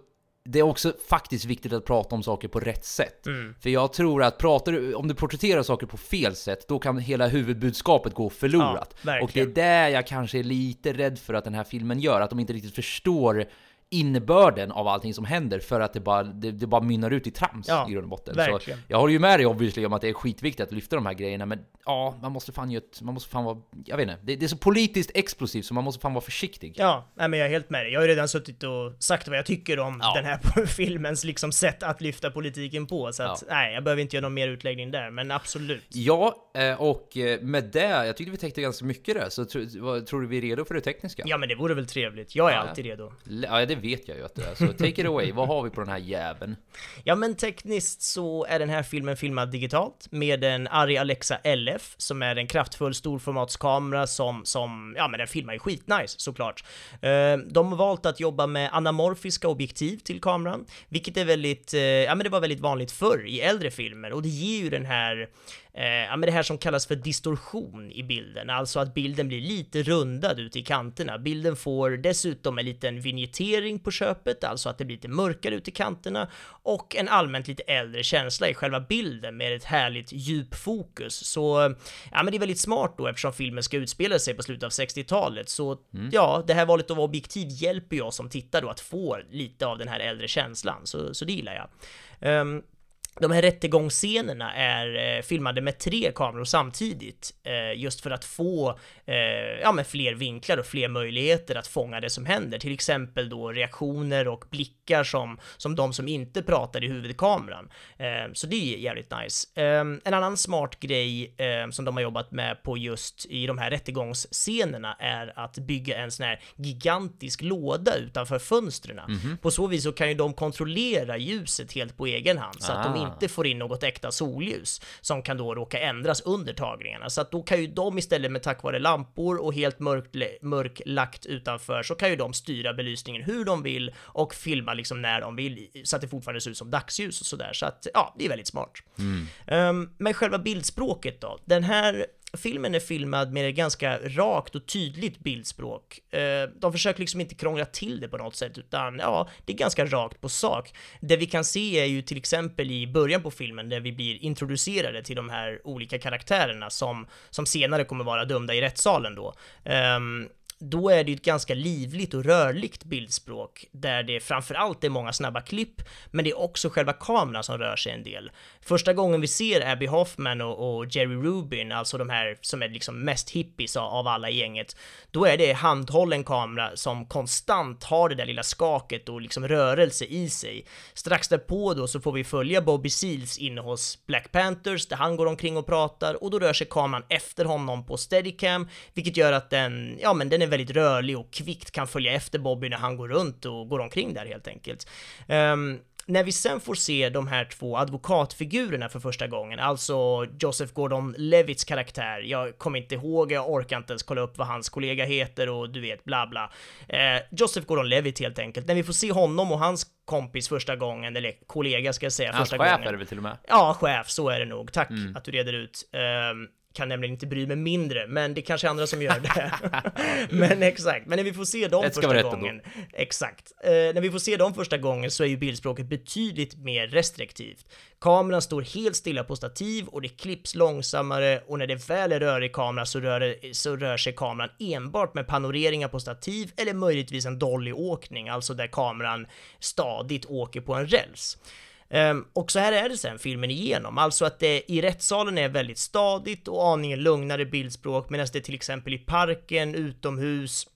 det är också faktiskt viktigt att prata om saker på rätt sätt. Mm. För jag tror att pratar du, om du porträtterar saker på fel sätt, då kan hela huvudbudskapet gå förlorat. Ja, och det är där jag kanske är lite rädd för att den här filmen gör, att de inte riktigt förstår innebörden av allting som händer för att det bara, det, det bara mynnar ut i trams ja, i grund och botten. Verkligen. Så jag håller ju med dig obviously om att det är skitviktigt att lyfta de här grejerna, men ja, man måste fan ju man måste fan vara, jag vet inte, det, det, är så politiskt explosivt så man måste fan vara försiktig. Ja, nej men jag är helt med dig. Jag har ju redan suttit och sagt vad jag tycker om ja. den här filmens liksom sätt att lyfta politiken på, så att ja. nej, jag behöver inte göra någon mer utläggning där, men absolut. Ja, eh, och eh, med det, jag tyckte vi täckte ganska mycket där, så tror, tror du vi är redo för det tekniska? Ja, men det vore väl trevligt. Jag är alltid redo. Ja, det vet jag ju att du är. Så take it away, vad har vi på den här jäveln? Ja men tekniskt så är den här filmen filmad digitalt med en Arri Alexa LF som är en kraftfull storformatskamera som, som, ja men den filmar ju skitnice såklart. Eh, de har valt att jobba med anamorfiska objektiv till kameran, vilket är väldigt, eh, ja men det var väldigt vanligt förr i äldre filmer och det ger ju den här eh, ja, men det här som kallas för distorsion i bilden, alltså att bilden blir lite rundad ut i kanterna. Bilden får dessutom en liten vignettering på köpet, alltså att det blir lite mörkare ut i kanterna och en allmänt lite äldre känsla i själva bilden med ett härligt djupfokus. Så ja, men det är väldigt smart då eftersom filmen ska utspela sig på slutet av 60-talet. Så mm. ja, det här valet av objektiv hjälper jag som tittar då att få lite av den här äldre känslan, så, så det gillar jag. Um, de här rättegångsscenerna är eh, filmade med tre kameror samtidigt, eh, just för att få eh, ja, men fler vinklar och fler möjligheter att fånga det som händer, till exempel då reaktioner och blickar som, som de som inte pratar i huvudkameran. Eh, så det är jävligt nice. Eh, en annan smart grej eh, som de har jobbat med på just i de här rättegångsscenerna är att bygga en sån här gigantisk låda utanför fönstren. Mm -hmm. På så vis så kan ju de kontrollera ljuset helt på egen hand, så ah. att de inte får in något äkta solljus som kan då råka ändras under tagningarna. Så att då kan ju de istället med tack vare lampor och helt mörkt, mörklagt utanför så kan ju de styra belysningen hur de vill och filma liksom när de vill så att det fortfarande ser ut som dagsljus och sådär. Så att ja, det är väldigt smart. Mm. Um, men själva bildspråket då? Den här filmen är filmad med ett ganska rakt och tydligt bildspråk. Eh, de försöker liksom inte krångla till det på något sätt, utan ja, det är ganska rakt på sak. Det vi kan se är ju till exempel i början på filmen där vi blir introducerade till de här olika karaktärerna som, som senare kommer vara dömda i rättssalen då. Um, då är det ju ett ganska livligt och rörligt bildspråk där det framförallt är många snabba klipp, men det är också själva kameran som rör sig en del. Första gången vi ser Abby Hoffman och, och Jerry Rubin, alltså de här som är liksom mest hippies av alla i gänget, då är det handhållen kamera som konstant har det där lilla skaket och liksom rörelse i sig. Strax därpå då så får vi följa Bobby Seals inne hos Black Panthers där han går omkring och pratar och då rör sig kameran efter honom på Steadicam, vilket gör att den, ja men den är väldigt rörlig och kvickt kan följa efter Bobby när han går runt och går omkring där helt enkelt. Um, när vi sen får se de här två advokatfigurerna för första gången, alltså Joseph Gordon-Levitts karaktär, jag kommer inte ihåg, jag orkar inte ens kolla upp vad hans kollega heter och du vet, bla bla. Eh, Joseph Gordon-Levitt helt enkelt. När vi får se honom och hans kompis första gången, eller kollega ska jag säga, hans första chef gången. är det väl till och med? Ja, chef, så är det nog. Tack mm. att du reder ut. Um, kan nämligen inte bry mig mindre, men det kanske är andra som gör det. men exakt, men när vi får se dem första gången, exakt, eh, när vi får se dem första gången så är ju bildspråket betydligt mer restriktivt. Kameran står helt stilla på stativ och det klipps långsammare och när det väl är rörig kamera så rör, så rör sig kameran enbart med panoreringar på stativ eller möjligtvis en dollyåkning, alltså där kameran stadigt åker på en räls. Ehm, och så här är det sen filmen igenom, alltså att det i rättssalen är väldigt stadigt och aningen lugnare bildspråk medan det till exempel i parken, utomhus,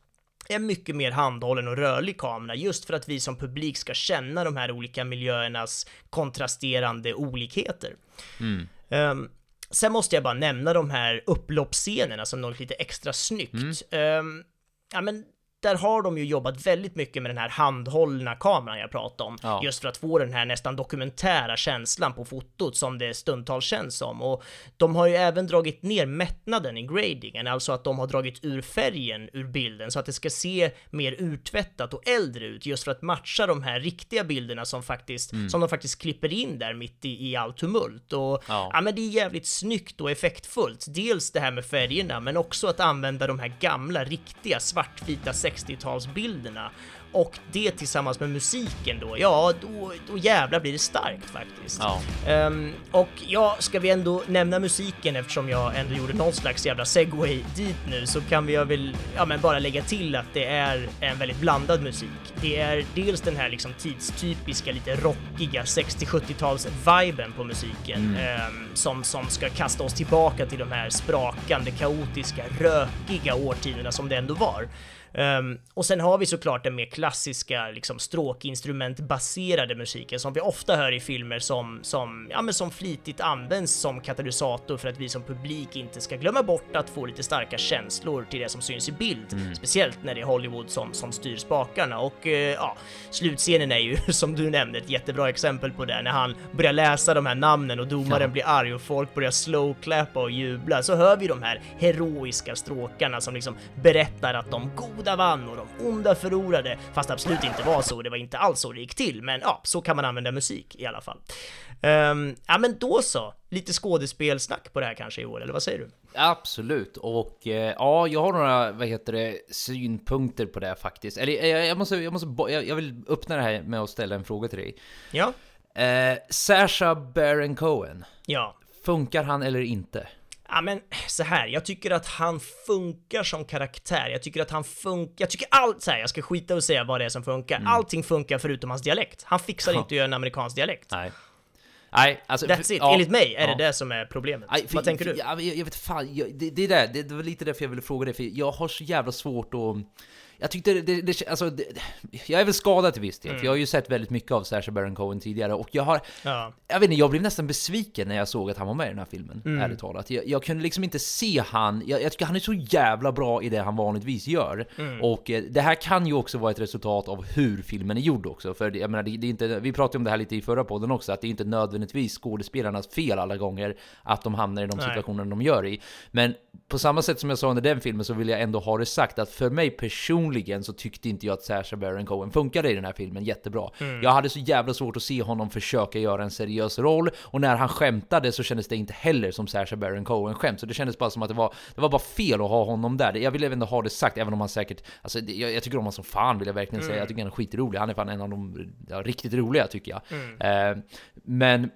är mycket mer handhållen och rörlig kamera just för att vi som publik ska känna de här olika miljöernas kontrasterande olikheter. Mm. Ehm, sen måste jag bara nämna de här upploppsscenerna som något lite extra snyggt. Ehm, ja men där har de ju jobbat väldigt mycket med den här handhållna kameran jag pratade om. Ja. Just för att få den här nästan dokumentära känslan på fotot som det stundtals känns som. Och de har ju även dragit ner mättnaden i gradingen, alltså att de har dragit ur färgen ur bilden så att det ska se mer urtvättat och äldre ut just för att matcha de här riktiga bilderna som faktiskt, som de faktiskt klipper in där mitt i, i all tumult. Och Ja. ja, men det är jävligt snyggt och effektfullt. Dels det här med färgerna, men också att använda de här gamla, riktiga svartvita 60-talsbilderna. Och det tillsammans med musiken då, ja, då, då jävlar blir det starkt faktiskt. Ja. Ehm, och ja, ska vi ändå nämna musiken eftersom jag ändå gjorde någon slags jävla segway dit nu så kan vi väl, ja men bara lägga till att det är en väldigt blandad musik. Det är dels den här liksom tidstypiska, lite rockiga 60-70-tals-viben på musiken ehm, som, som ska kasta oss tillbaka till de här sprakande, kaotiska, rökiga årtiondena som det ändå var. Ehm, och sen har vi såklart den mer klassiska liksom stråkinstrumentbaserade musiken som vi ofta hör i filmer som, som, ja, men som flitigt används som katalysator för att vi som publik inte ska glömma bort att få lite starka känslor till det som syns i bild. Speciellt när det är Hollywood som, som styr spakarna och eh, ja, slutscenen är ju som du nämnde ett jättebra exempel på det när han börjar läsa de här namnen och domaren Ja. blir arg och folk börjar slowclappa och jubla så hör vi de här heroiska stråkarna som liksom berättar att de goda vann och de onda förlorade fast absolut inte var så, det var inte alls så det gick till men ja, så kan man använda musik i alla fall. Ehm, ja men då så, lite skådespelsnack på det här kanske i år, eller vad säger du? Absolut, och eh, ja, jag har några, vad heter det, synpunkter på det här faktiskt. Eller eh, jag, jag måste, jag måste, jag, jag vill öppna det här med att ställa en fråga till dig. Ja? Eh, Sasha Baron Cohen, Ja. funkar han eller inte? Ja men så här, jag tycker att han funkar som karaktär. Jag tycker att han funkar, jag tycker allt så här, jag ska skita och säga vad det är som funkar. Allting funkar förutom hans dialekt. Han fixar Ja. inte att göra en amerikansk dialekt. Nej. Nej, alltså... That's it, ja, enligt mig är ja. det det som är problemet. Nej, för- vad tänker för- du? Ja, jag, jag vet fan, jag, det, det, är där, det, det var lite därför jag ville fråga dig, för jag har så jävla svårt att... Jag tyckte det, det, det alltså, det, jag är väl skadad till viss del, Mm. för jag har ju sett väldigt mycket av Sacha Baron Cohen tidigare, och jag har... Ja. Jag vet inte, jag blev nästan besviken när jag såg att han var med i den här filmen, Mm. ärligt talat. Jag, jag kunde liksom inte se han, jag, jag tycker han är så jävla bra i det han vanligtvis gör. Mm. Och eh, det här kan ju också vara ett resultat av hur filmen är gjord också, för jag menar, det, är inte, vi pratade om det här lite i förra podden också, att det är inte nödvändigtvis skådespelarnas fel alla gånger att de hamnar i de situationer de gör i. Men på samma sätt som jag sa under den filmen så vill jag ändå ha det sagt att för mig personligen så tyckte inte jag att Sacha Baron Cohen funkade i den här filmen jättebra. Mm. Jag hade så jävla svårt att se honom försöka göra en seriös roll och när han skämtade så kändes det inte heller som Sacha Baron Cohen skämt. Så det kändes bara som att det var, det var bara fel att ha honom där. Jag ville ändå ha det sagt, även om han säkert... Alltså, jag, jag tycker om honom som fan vill jag verkligen säga. Mm. Jag tycker han är skitrolig. Han är fan en av de ja, riktigt roliga tycker jag. Mm. Eh, men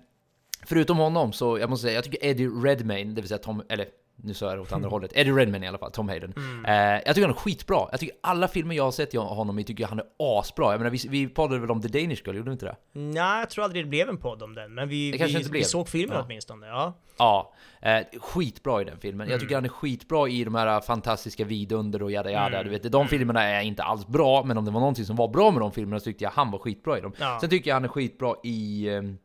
Förutom honom så, jag måste säga, jag tycker Eddie Redmayne, det vill säga Tom, eller nu sa jag det åt andra hållet, Eddie Redmayne i alla fall, Tom Hayden. Mm. Eh, jag tycker han är skitbra. Jag tycker alla filmer jag har sett jag- honom i tycker jag han är asbra. Jag menar, vi, vi poddade väl om The Danish Girl, gjorde vi inte det? Nej, jag tror aldrig det blev en podd om den, men vi, vi, vi såg filmen Ja. åtminstone. Ja. Ja, eh, skitbra i den filmen. Mm. Jag tycker han är skitbra i de här fantastiska vidunder och jada jada. Mm. Du vet, de filmerna är inte alls bra, men om det var någonting som var bra med de filmerna så tyckte jag han var skitbra i dem. Ja. Sen tycker jag han är skitbra i... ehm,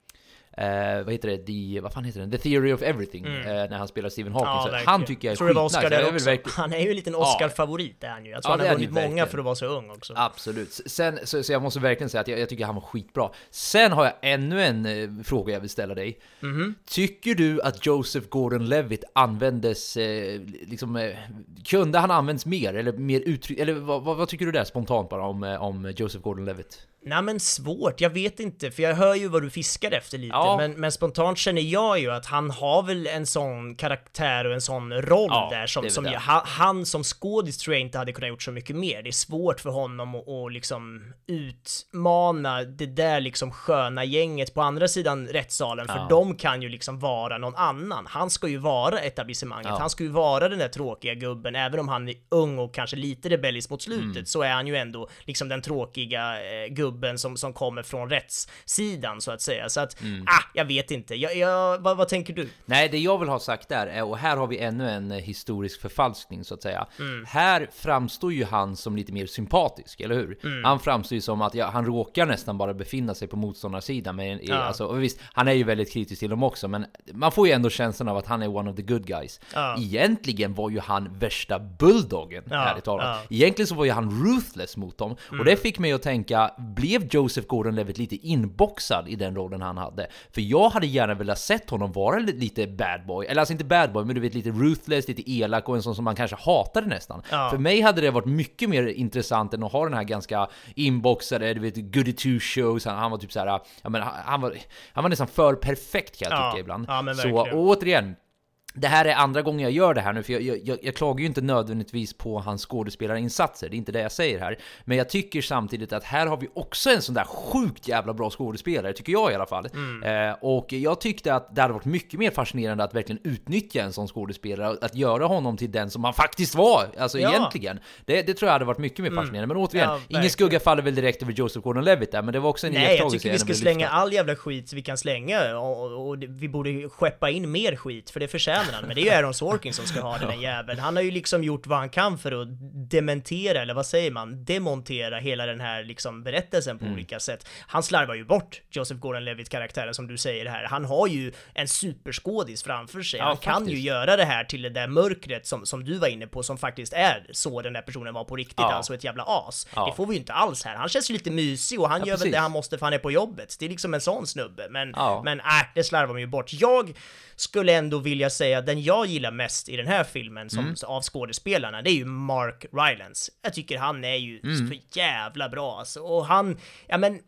Eh, vad heter det? The, vad fan heter den? The Theory of Everything. Mm. Eh, när han spelar Stephen Hawking. Ja, han tycker jag är skitnice. Verkligen- Han är ju en liten Ja. Oscar-favorit är han ju. Jag tror Ja, han har vunnit många för att vara så ung också. Absolut. Sen, så, så jag måste verkligen säga att jag, jag tycker han var skitbra. Sen har jag ännu en eh, fråga jag vill ställa dig. Mhm. Tycker du att Joseph Gordon-Levitt användes, eh, liksom, eh, kunde han använts mer? Eller mer uttryck, eller vad, vad, vad tycker du där spontant bara om, eh, om Joseph Gordon-Levitt? Nej men svårt, jag vet inte, för jag hör ju vad du fiskar efter lite, Ja. men, men spontant känner jag ju att han har väl en sån karaktär och en sån roll Ja, där som, som ju, han, som skådis tror jag inte hade kunnat gjort så mycket mer. Det är svårt för honom att, att liksom utmana det där liksom sköna gänget på andra sidan rättssalen, för Ja. de kan ju liksom vara någon annan. Han ska ju vara etablissemanget, han ska ju vara den där tråkiga gubben, även om han är ung och kanske lite rebellisk mot slutet, Mm. så är han ju ändå liksom den tråkiga eh, gubben som, som kommer från rättssidan så att säga. Så att, Mm. ah, jag vet inte. Jag, jag, vad, vad tänker du? Nej, det jag vill ha sagt där är, och här har vi ännu en eh, historisk förfalskning så att säga. Mm. Här framstår ju han som lite mer sympatisk, eller hur? Mm. Han framstår ju som att ja, han råkar nästan bara befinna sig på motståndarsidan. Men, Ja. alltså, visst, han är ju väldigt kritisk till dem också, men man får ju ändå känslan av att han är one of the good guys. Ja. Egentligen var ju han värsta bulldoggen, Ja, ärligt talat. ja. Egentligen så var ju han ruthless mot dem. Mm. Och det fick mig att tänka, blev Joseph Gordon-Levitt lite inboxad i den rollen han hade? För jag hade gärna velat sett honom vara li- lite bad boy, eller alltså inte bad boy, men du vet lite ruthless, lite elak och en sån som man kanske hatade nästan. Ja. För mig hade det varit mycket mer intressant än att ha den här ganska inboxade, du vet, goody two shows, han, han var typ så här, ja men han, han var, han var nästan för perfekt kan jag Ja, tycka ibland. ja, så, återigen, det här är andra gången jag gör det här nu, för jag, jag, jag, klagar ju inte nödvändigtvis på hans skådespelarinsatser, det är inte det jag säger här. Men jag tycker samtidigt att här har vi också en sån där sjukt jävla bra skådespelare, tycker jag i alla fall. Mm. Eh, och jag tyckte att det hade varit mycket mer fascinerande att verkligen utnyttja en sån skådespelare, att göra honom till den som han faktiskt var, alltså Ja. egentligen. Det, det tror jag hade varit mycket mer fascinerande. Men återigen, Ja, ingen skugga faller väl direkt över Joseph Gordon-Levitt där, men det var också en Nej, jag tycker vi ska slänga all jävla skit vi kan slänga och, och, och vi borde skeppa in mer skit, för det förtjänar han. Men det är ju Aaron Sorkin som ska ha den där jäveln. Han har ju liksom gjort vad han kan för att dementera, eller vad säger man, demontera hela den här liksom berättelsen på Mm. olika sätt. Han slarvar ju bort Joseph Gordon-Levitt karaktären som du säger här. Han har ju en superskådis framför sig. Ja, han kan ju faktiskt. göra det här till det där mörkret som, som du var inne på, som faktiskt är så den där personen var på riktigt, Ja. alltså ett jävla as. Ja. Det får vi ju inte alls här. Han känns ju lite mysig och han Ja, gör väl precis. det han måste för han är på jobbet. Det är liksom en sån snubbe. Men, men äh, det slarvar man ju bort. Jag skulle ändå vilja säga den jag gillar mest i den här filmen som, Mm. av skådespelarna, det är ju Mark Rylance. Jag tycker han är ju Mm. så jävla bra alltså. Och han, ja men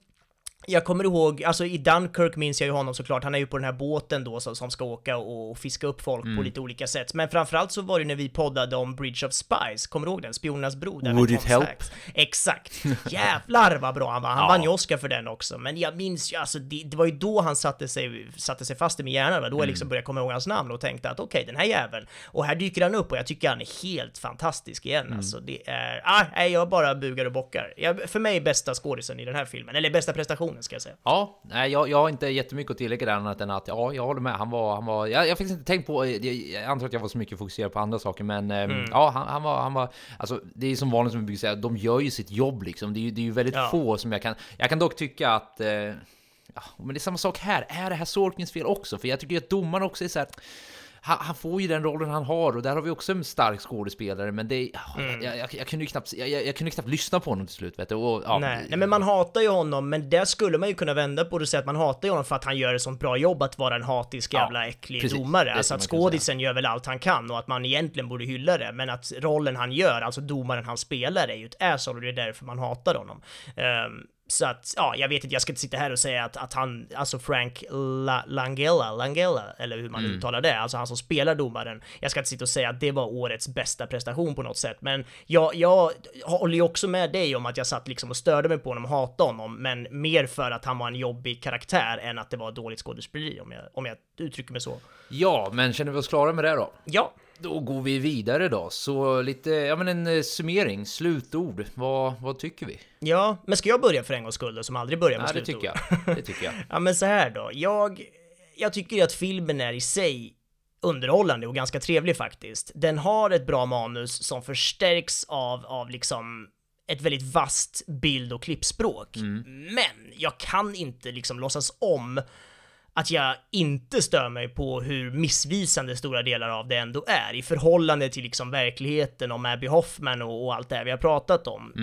jag kommer ihåg, alltså i Dunkirk minns jag ju honom såklart, han är ju på den här båten då som, som ska åka och, och fiska upp folk på Mm. lite olika sätt. Men framförallt så var det när vi poddade om Bridge of Spies, kommer du ihåg den? Spionernas bro där Would it help? Sachs. Exakt! Jävlar vad bra han var, han Ja. vann ju Oscar för den också. Men jag minns ju, alltså det, det var ju då han satte sig, satte sig fast i min hjärna, då jag Mm. liksom började komma ihåg hans namn och tänkte att okej, den här jäveln. Och här dyker han upp och jag tycker han är helt fantastisk igen Mm. alltså. Det är, ah, nej, jag bara bugar och bockar. Jag, för mig bästa skådisen i den här filmen, eller bästa prestationen ska jag säga. Ja, nej, jag, jag har inte jättemycket att tillägga där annat än att ja, jag håller med. Han var, han var, jag, jag faktiskt inte tänkt på, jag, jag antar att jag var så mycket fokuserad på andra saker, men ehm, Mm. ja, han, han var, han var, alltså det är som vanligt som vi brukar säga, de gör ju sitt jobb liksom. Det är ju, det är ju väldigt Ja. få som jag kan, jag kan dock tycka att eh, men det är samma sak här. Är det här Sorkins fel också? För jag tycker att domaren också är så här. Han, han får ju den rollen han har och där har vi också en stark skådespelare men det ja, Mm. jag, jag, jag kunde ju knappt, jag, jag, kunde knappt lyssna på honom till slut vet du. Och, ja, Nej, nej, men man hatar ju honom, men där skulle man ju kunna vända på det och säga att man hatar ju honom för att han gör ett sånt bra jobb att vara en hatisk Ja, jävla äcklig precis. domare. Alltså att skådisen gör väl allt han kan och att man egentligen borde hylla det, men att rollen han gör, alltså domaren han spelar, är ju ett asshole och det är därför man hatar honom. Ehm, så att, ja, jag vet inte, jag ska inte sitta här och säga att, att han, alltså Frank La, Langella, Langella, eller hur man Mm. uttalar det, alltså han som spelar domaren. Jag ska inte sitta och säga att det var årets bästa prestation på något sätt, men jag, jag håller ju också med dig om att jag satt liksom och störde mig på honom hatade honom, men mer för att han var en jobbig karaktär än att det var dåligt skådespeleri, om jag, om jag uttrycker mig så. ja, men känner vi oss klara med det då? Ja, Då går vi vidare då. Så lite, ja men en eh, summering, slutord. Vad, vad tycker vi? ja, men ska jag börja för en gångs skull då, som aldrig börjar med det slutord? tycker jag. Det tycker jag. Ja men så här då, jag, jag tycker att filmen är i sig underhållande och ganska trevlig faktiskt. Den har ett bra manus som förstärks av, av liksom ett väldigt vasst bild och klippspråk. Men jag kan inte liksom låtsas om att jag inte stör mig på hur missvisande stora delar av det ändå är i förhållande till liksom verkligheten om Abby Hoffman och, och allt det här vi har pratat om.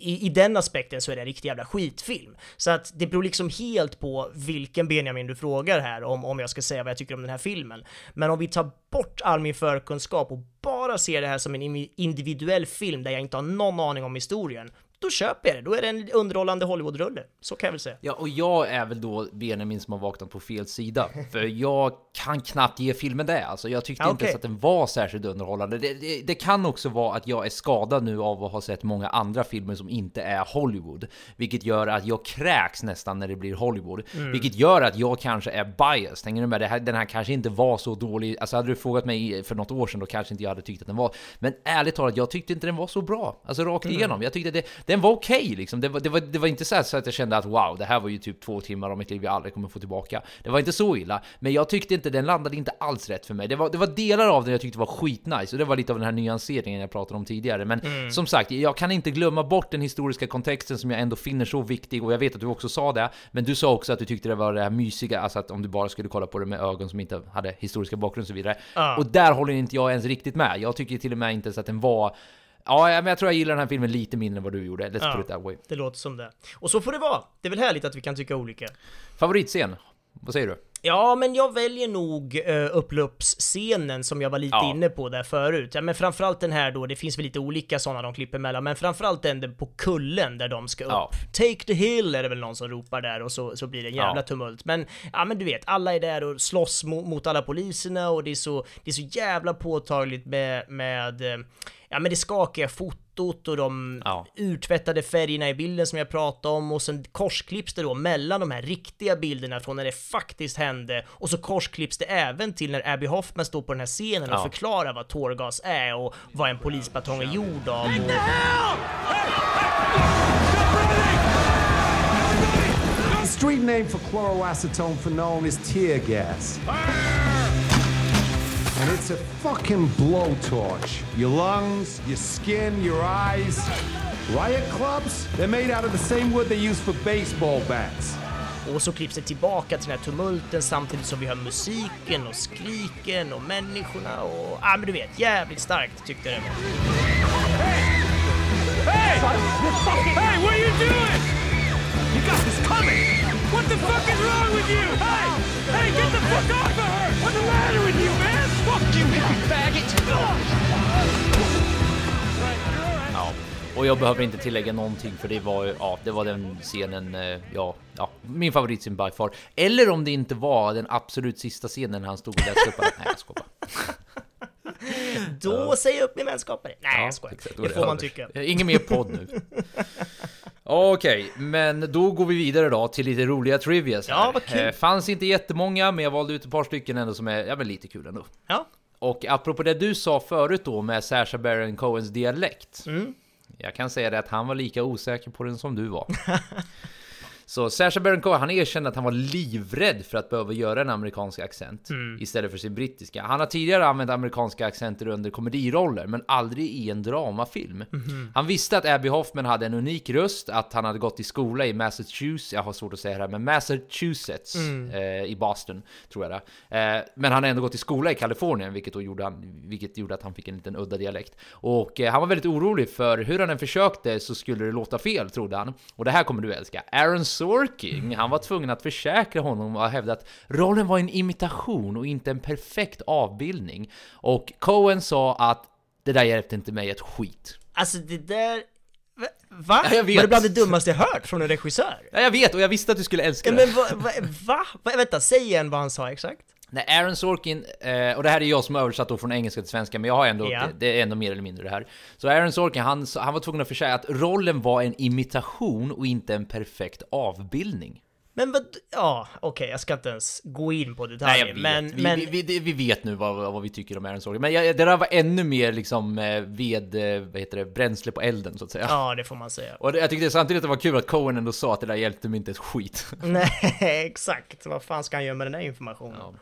I, I den aspekten så är det en riktig jävla skitfilm. Så att det beror liksom helt på vilken Benjamin du frågar här om, om jag ska säga vad jag tycker om den här filmen. Men om vi tar bort all min förkunskap och bara ser det här som en individuell film där jag inte har någon aning om historien, då köper jag det. Då är det en underhållande Hollywood-rulle. Så kan jag väl säga. Ja, och jag är väl då Benjamin som har vaknat på fel sida. För jag kan knappt ge filmen det. Alltså, jag tyckte Ja, inte ens att den var särskilt underhållande. Det, det, det kan också vara att jag är skadad nu av att ha sett många andra filmer som inte är Hollywood. Vilket gör att jag kräks nästan när det blir Hollywood. Mm. Vilket gör att jag kanske är biased. Hänger du med? Det här, den här kanske inte var så dålig. Alltså hade du frågat mig för något år sedan då kanske inte jag hade tyckt att den var. Men ärligt talat, jag tyckte inte den var så bra. Alltså rakt Mm. igenom. Jag tyckte det, den var okej liksom. Det var, det, var, det var inte så, så att jag kände att wow, det här var ju typ två timmar av mitt liv jag aldrig kommer få tillbaka. Det var inte så illa. Men jag tyckte inte, den landade inte alls rätt för mig. Det var, det var delar av den jag tyckte var skitnice. Och det var lite av den här nyanseringen jag pratade om tidigare. Men Mm. som sagt, jag kan inte glömma bort den historiska kontexten som jag ändå finner så viktig. Och jag vet att du också sa det. Men du sa också att du tyckte det var det här mysiga, alltså att om du bara skulle kolla på det med ögon som inte hade historiska bakgrund och så vidare. Ja. Och där håller inte jag ens riktigt med. Jag tycker till och med inte ens att den var Ja, men jag tror jag gillar den här filmen lite mindre än vad du gjorde. Let's Ja. put it that way. Det låter som det. Och så får det vara. Det är väl härligt att vi kan tycka olika. Favoritscen? Vad säger du? Ja, men jag väljer nog uh, upploppsscenen som jag var lite Ja. inne på där förut. Ja, men framförallt den här då, det finns väl lite olika sådana de klipper mellan, men framförallt den på kullen där de ska upp. Ja. Take the hill är det väl någon som ropar där och så, så blir det en jävla Ja. tumult. Men, ja men du vet, alla är där och slåss mot, mot alla poliserna och det är så, det är så jävla påtagligt med, med eh, ja men det skakiga fotot och de Ja. urtvättade färgerna i bilden som jag pratade om och sen korsklipps det då mellan de här riktiga bilderna från när det faktiskt hände och så korsklipps det även till när Abby Hoffman står på den här scenen och Ja. förklarar vad tårgas är och vad en polisbatong är gjord av. Och... Street name for chloroacetone phenol is tear gas. And it's a fucking blowtorch. Your lungs, your skin, your eyes. Riot clubs? They're made out of the same wood they use for baseball bats. Och så klipps det tillbaka till den här tumulten samtidigt som vi hör musiken och skriken och människorna och... Ja men du vet, jävligt starkt tyckte jag det var. Hey! Hey, what are you doing? You got this coming! What the fuck is wrong with you? Hey! Hey, get the fuck off of her! What's the matter with you, man? Ja. Och jag behöver inte tillägga någonting för det var ju, ja, det var den scenen, eh, ja, ja, min favoritscen by far. Eller om det inte var den absolut sista scenen när han stod och läste upp alla... Nej, jag skojar. Då säger jag upp min vänskap med dig. Nej jag skojar. Det får man tycka. Ingen mer podd nu. Okej, men då går vi vidare då till lite roliga trivias. Ja, vad kul. Eh, fanns inte jättemånga, men jag valde ut ett par stycken ändå som är, ja men lite kul ändå. Ja. Och apropå det du sa förut då med Sacha Baron Cohens dialekt. Mm. Jag kan säga det att han var lika osäker på den som du var. Så Sacha Baron Cohen, han erkände att han var livrädd för att behöva göra en amerikansk accent Mm. istället för sin brittiska. Han har tidigare använt amerikanska accenter under komediroller, men aldrig i en dramafilm. Mhm. Han visste att Abby Hoffman hade en unik röst, att han hade gått i skola i Massachusetts, jag har svårt att säga det här, men Massachusetts Mm. eh, i Boston, tror jag det. Eh, men han har ändå gått i skola i Kalifornien, vilket, då gjorde, han, vilket gjorde att han fick en liten udda dialekt. Och eh, han var väldigt orolig för hur han än försökte så skulle det låta fel, trodde han. Och det här kommer du älska. Aaron Sorkin, han var tvungen att försäkra honom och hävda att rollen var en imitation och inte en perfekt avbildning. Och Cohen sa att det där hjälpte inte mig ett skit. Alltså det där... Va? Ja, jag vet. Var det bland det dummaste jag hört från en regissör? Ja, jag vet och jag visste att du skulle älska det. men va, va, va? va? Vänta, säg igen vad han sa exakt. Nej, Aaron Sorkin, eh, och det här är jag som översatt då från engelska till svenska, men jag har ändå, Ja. det, det är ändå mer eller mindre det här. Så Aaron Sorkin, han, han var tvungen att försäga att rollen var en imitation och inte en perfekt avbildning. Men vad... Ja, okej, jag ska inte ens gå in på Nej, detaljer, vet. men... vi, men... vi, vi, vi vet nu vad, vad vi tycker om Aaron Sorkin, men jag, det där var ännu mer liksom eh, ved, eh, vad heter det, bränsle på elden så att säga. Ja, det får man säga. Och jag tyckte samtidigt att det var kul att Cohen ändå sa att det där hjälpte mig inte ett skit. Nej, exakt. Vad fan ska han göra med den här informationen?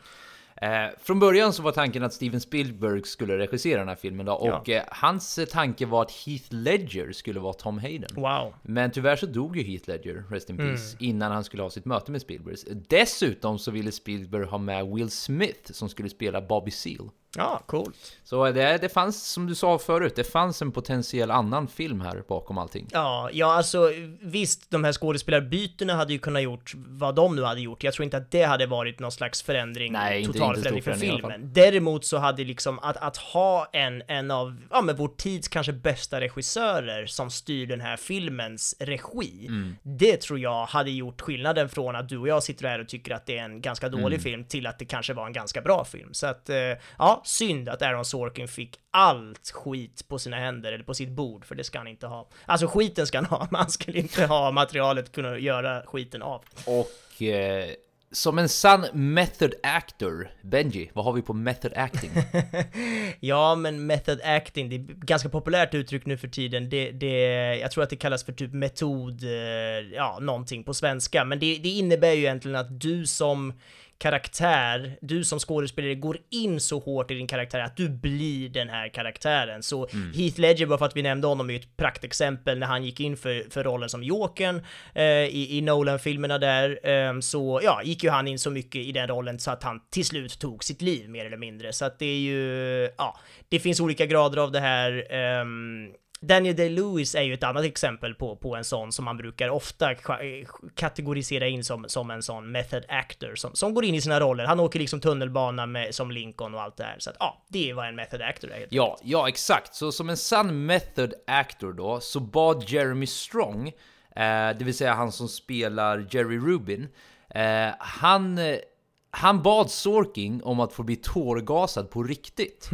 Eh, från början så var tanken att Steven Spielberg skulle regissera den här filmen då, och eh, hans eh, tanke var att Heath Ledger skulle vara Tom Hayden. Wow. Men tyvärr så dog ju Heath Ledger, Rest in Mm. Peace, innan han skulle ha sitt möte med Spielberg. Dessutom så ville Spielberg ha med Will Smith som skulle spela Bobby Seale. Ja, coolt. Så det, det fanns, som du sa förut, det fanns en potentiell annan film här bakom allting. Ja, ja alltså visst, de här skådespelarbytena hade ju kunnat gjort vad de nu hade gjort. Jag tror inte att det hade varit någon slags förändring, Nej, inte- total inte förändring för förändring filmen. Däremot så hade liksom att, att ha en, en av, ja men vår tids kanske bästa regissörer som styr den här filmens regi. Mm. Det tror jag hade gjort skillnaden från att du och jag sitter här och tycker att det är en ganska dålig Mm. film till att det kanske var en ganska bra film. Så att, eh, ja, synd att Aaron Sorkin fick allt skit på sina händer, eller på sitt bord, för det ska han inte ha. Alltså skiten ska han ha, men han skulle inte ha materialet kunna göra skiten av. Och eh, som en sann method actor, Benji, vad har vi på method acting? Ja, men method acting, det är ett ganska populärt uttryck nu för tiden. Det, det, jag tror att det kallas för typ metod, eh, ja, någonting på svenska. Men det, det innebär ju egentligen att du som karaktär, du som skådespelare går in så hårt i din karaktär att du blir den här karaktären. Så Heath Ledger, bara för att vi nämnde honom, är ju ett praktexempel när han gick in för, för rollen som Jokern eh, i, i Nolan-filmerna där. ehm, så ja, gick ju han in så mycket i den rollen så att han till slut tog sitt liv mer eller mindre. Så att det är ju, ja, det finns olika grader av det här. ehm, Daniel Day-Lewis är ju ett annat exempel på, på en sån som man brukar ofta ka- kategorisera in som, som en sån method actor som, som går in i sina roller. Han åker liksom tunnelbana med, som Lincoln och allt det här. Så att ja, det är vad en method actor är. Ja, ja exakt. Så som en sann method actor då, så bad Jeremy Strong, eh, det vill säga han som spelar Jerry Rubin, eh, han, eh, han bad Sorkin om att få bli tårgasad på riktigt.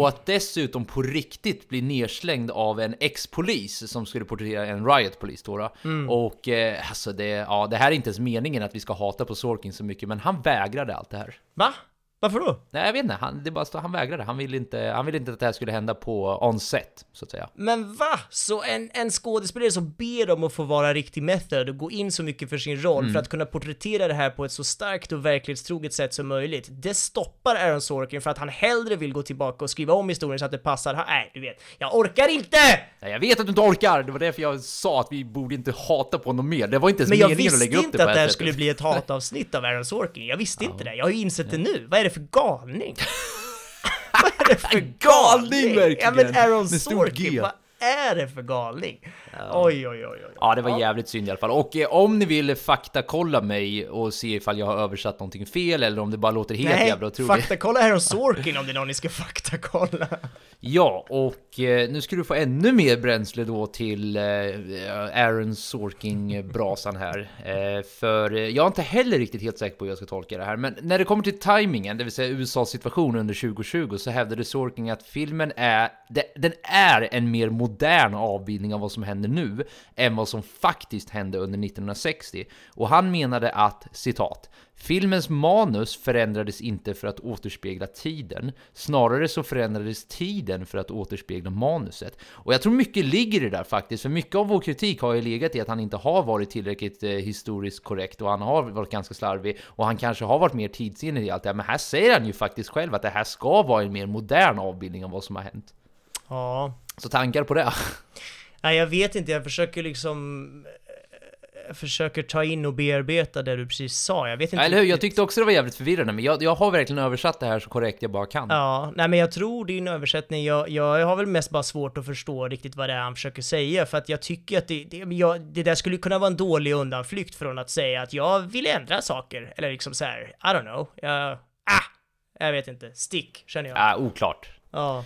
Och att dessutom på riktigt bli nerslängd av en ex-polis som skulle porträttera en riot-polis då. Mm. Och eh, alltså det, ja, det här är inte ens meningen att vi ska hata på Sorkin så mycket, men han vägrade allt det här. Va? Varför då? Nej, jag vet inte. Han, det bara stod, han vägrade. Han ville, inte, han ville inte att det här skulle hända på on-set, så att säga. Men va? Så en, en skådespelare som ber om att få vara riktig method och gå in så mycket för sin roll Mm. för att kunna porträttera det här på ett så starkt och verklighetstroget sätt som möjligt. Det stoppar Aaron Sorkin för att han hellre vill gå tillbaka och skriva om historien så att det passar. Ha- Nej, du vet, jag orkar inte! Nej, jag vet att du inte orkar! Det var därför jag sa att vi borde inte hata på honom mer. Det var inte ens Men jag meningen att visste lägga upp det inte på att det här skulle bli ett hatavsnitt av Aaron Sorkin. Jag visste inte det. Jag har ju insett det nu. Vad är det för galning? vad är det för galning? verkligen! Ja men Aaron. Sorkin, vad är det för galning? Oj, oj, oj, oj. Ja, det var jävligt synd i alla fall. Och eh, om ni vill faktakolla mig och se ifall jag har översatt någonting fel eller om det bara låter helt Nej, jävla otroligt. faktakolla Aaron Sorkin om det är någon ni ska faktakolla. Ja, och eh, nu ska du få ännu mer bränsle då till eh, Aaron Sorkin-brasan här. Eh, för jag är inte heller riktigt helt säker på hur jag ska tolka det här, men när det kommer till timingen, det vill säga USAs situation under 2020, så hävdade Sorkin att filmen är, det, den är en mer modern avbildning av vad som händer nu, än vad som faktiskt hände under 1960. Och han menade att, citat, Filmens manus förändrades inte för att återspegla tiden, snarare så förändrades tiden för att återspegla manuset. Och jag tror mycket ligger i det där faktiskt, för mycket av vår kritik har ju legat i att han inte har varit tillräckligt eh, historiskt korrekt och han har varit ganska slarvig och han kanske har varit mer tidsenlig i allt det här. Men här säger han ju faktiskt själv att det här ska vara en mer modern avbildning av vad som har hänt. Ja. Så tankar på det? Nej, jag vet inte. Jag försöker liksom... Jag försöker ta in och bearbeta det du precis sa. Jag vet inte Eller hur? Jag tyckte också det var jävligt förvirrande, men jag, jag har verkligen översatt det här så korrekt jag bara kan. Ja, nej men jag tror din översättning, jag, jag har väl mest bara svårt att förstå riktigt vad det är han försöker säga, för att jag tycker att det, det, jag, det där skulle kunna vara en dålig undanflykt från att säga att jag vill ändra saker, eller liksom så här, I don't know, jag, ah, jag vet inte, stick, känner jag. Ah, oklart. Ja.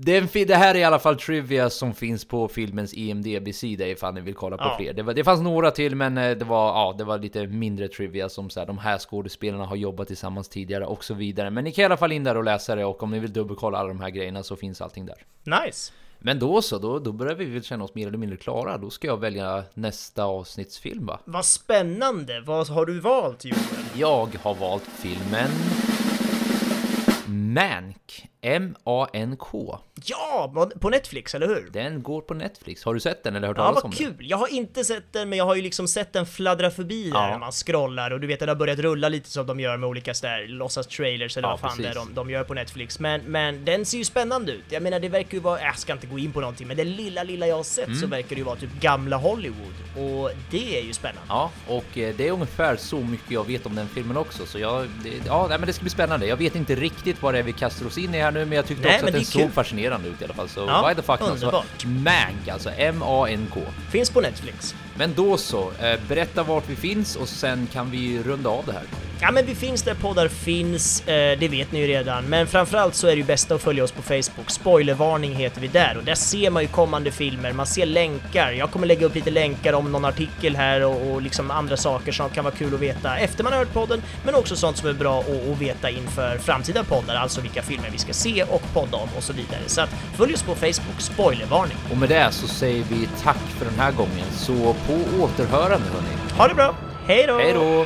Den, det här är i alla fall trivia som finns på filmens IMDB-sida ifall ni vill kolla på Ja. fler. Det, var, det fanns några till men eh, det var, ja, det var lite mindre trivia som så här, de här skådespelarna har jobbat tillsammans tidigare och så vidare. Men ni kan i alla fall in där och läsa det och om ni vill dubbelkolla alla de här grejerna så finns allting där. Nice. Men då så, då, då börjar vi väl känna oss mer eller mindre klara. Då ska jag välja nästa avsnittsfilm va? Vad spännande, vad har du valt Joel? Jag har valt filmen Mank M-A-N-K. Ja, på Netflix, eller hur? Den går på Netflix. Har du sett den eller hört Ja, talas vad om kul! Jag har inte sett den, men jag har ju liksom sett den fladdra förbi där Ja. när man scrollar och du vet, den har börjat rulla lite som de gör med olika sådär låtsas-trailers eller Ja, vad fan det är precis. de, de gör på Netflix. Men, men den ser ju spännande ut. Jag menar, det verkar ju vara, jag ska inte gå in på någonting, men det lilla, lilla jag har sett så Mm. verkar det ju vara typ gamla Hollywood. Och det är ju spännande. Ja, och eh, det är ungefär så mycket jag vet om den filmen också. Så jag, det, ja, men det ska bli spännande. Jag vet inte riktigt vad det är vi kastar oss in i här nu, men jag tyckte Nej, också att den det är kul. såg fascinerande ut i alla fall. Så Ja, why the fuck underbart. Mank, alltså M-A-N-K. Finns på Netflix. Men då så, eh, berätta vart vi finns och sen kan vi runda av det här. Ja men vi finns där poddar finns, eh, det vet ni ju redan. Men framförallt så är det ju bäst att följa oss på Facebook. Spoilervarning heter vi där och där ser man ju kommande filmer, man ser länkar. Jag kommer lägga upp lite länkar om någon artikel här och, och liksom andra saker som kan vara kul att veta efter man har hört podden, men också sånt som är bra att, att veta inför framtida poddar, alltså vilka filmer vi ska se och podda om och så vidare. Så att följ oss på Facebook, spoilervarning. Och med det så säger vi tack för den här gången. Så på återhörande hörni. Ha det bra! Hej då! Hej då!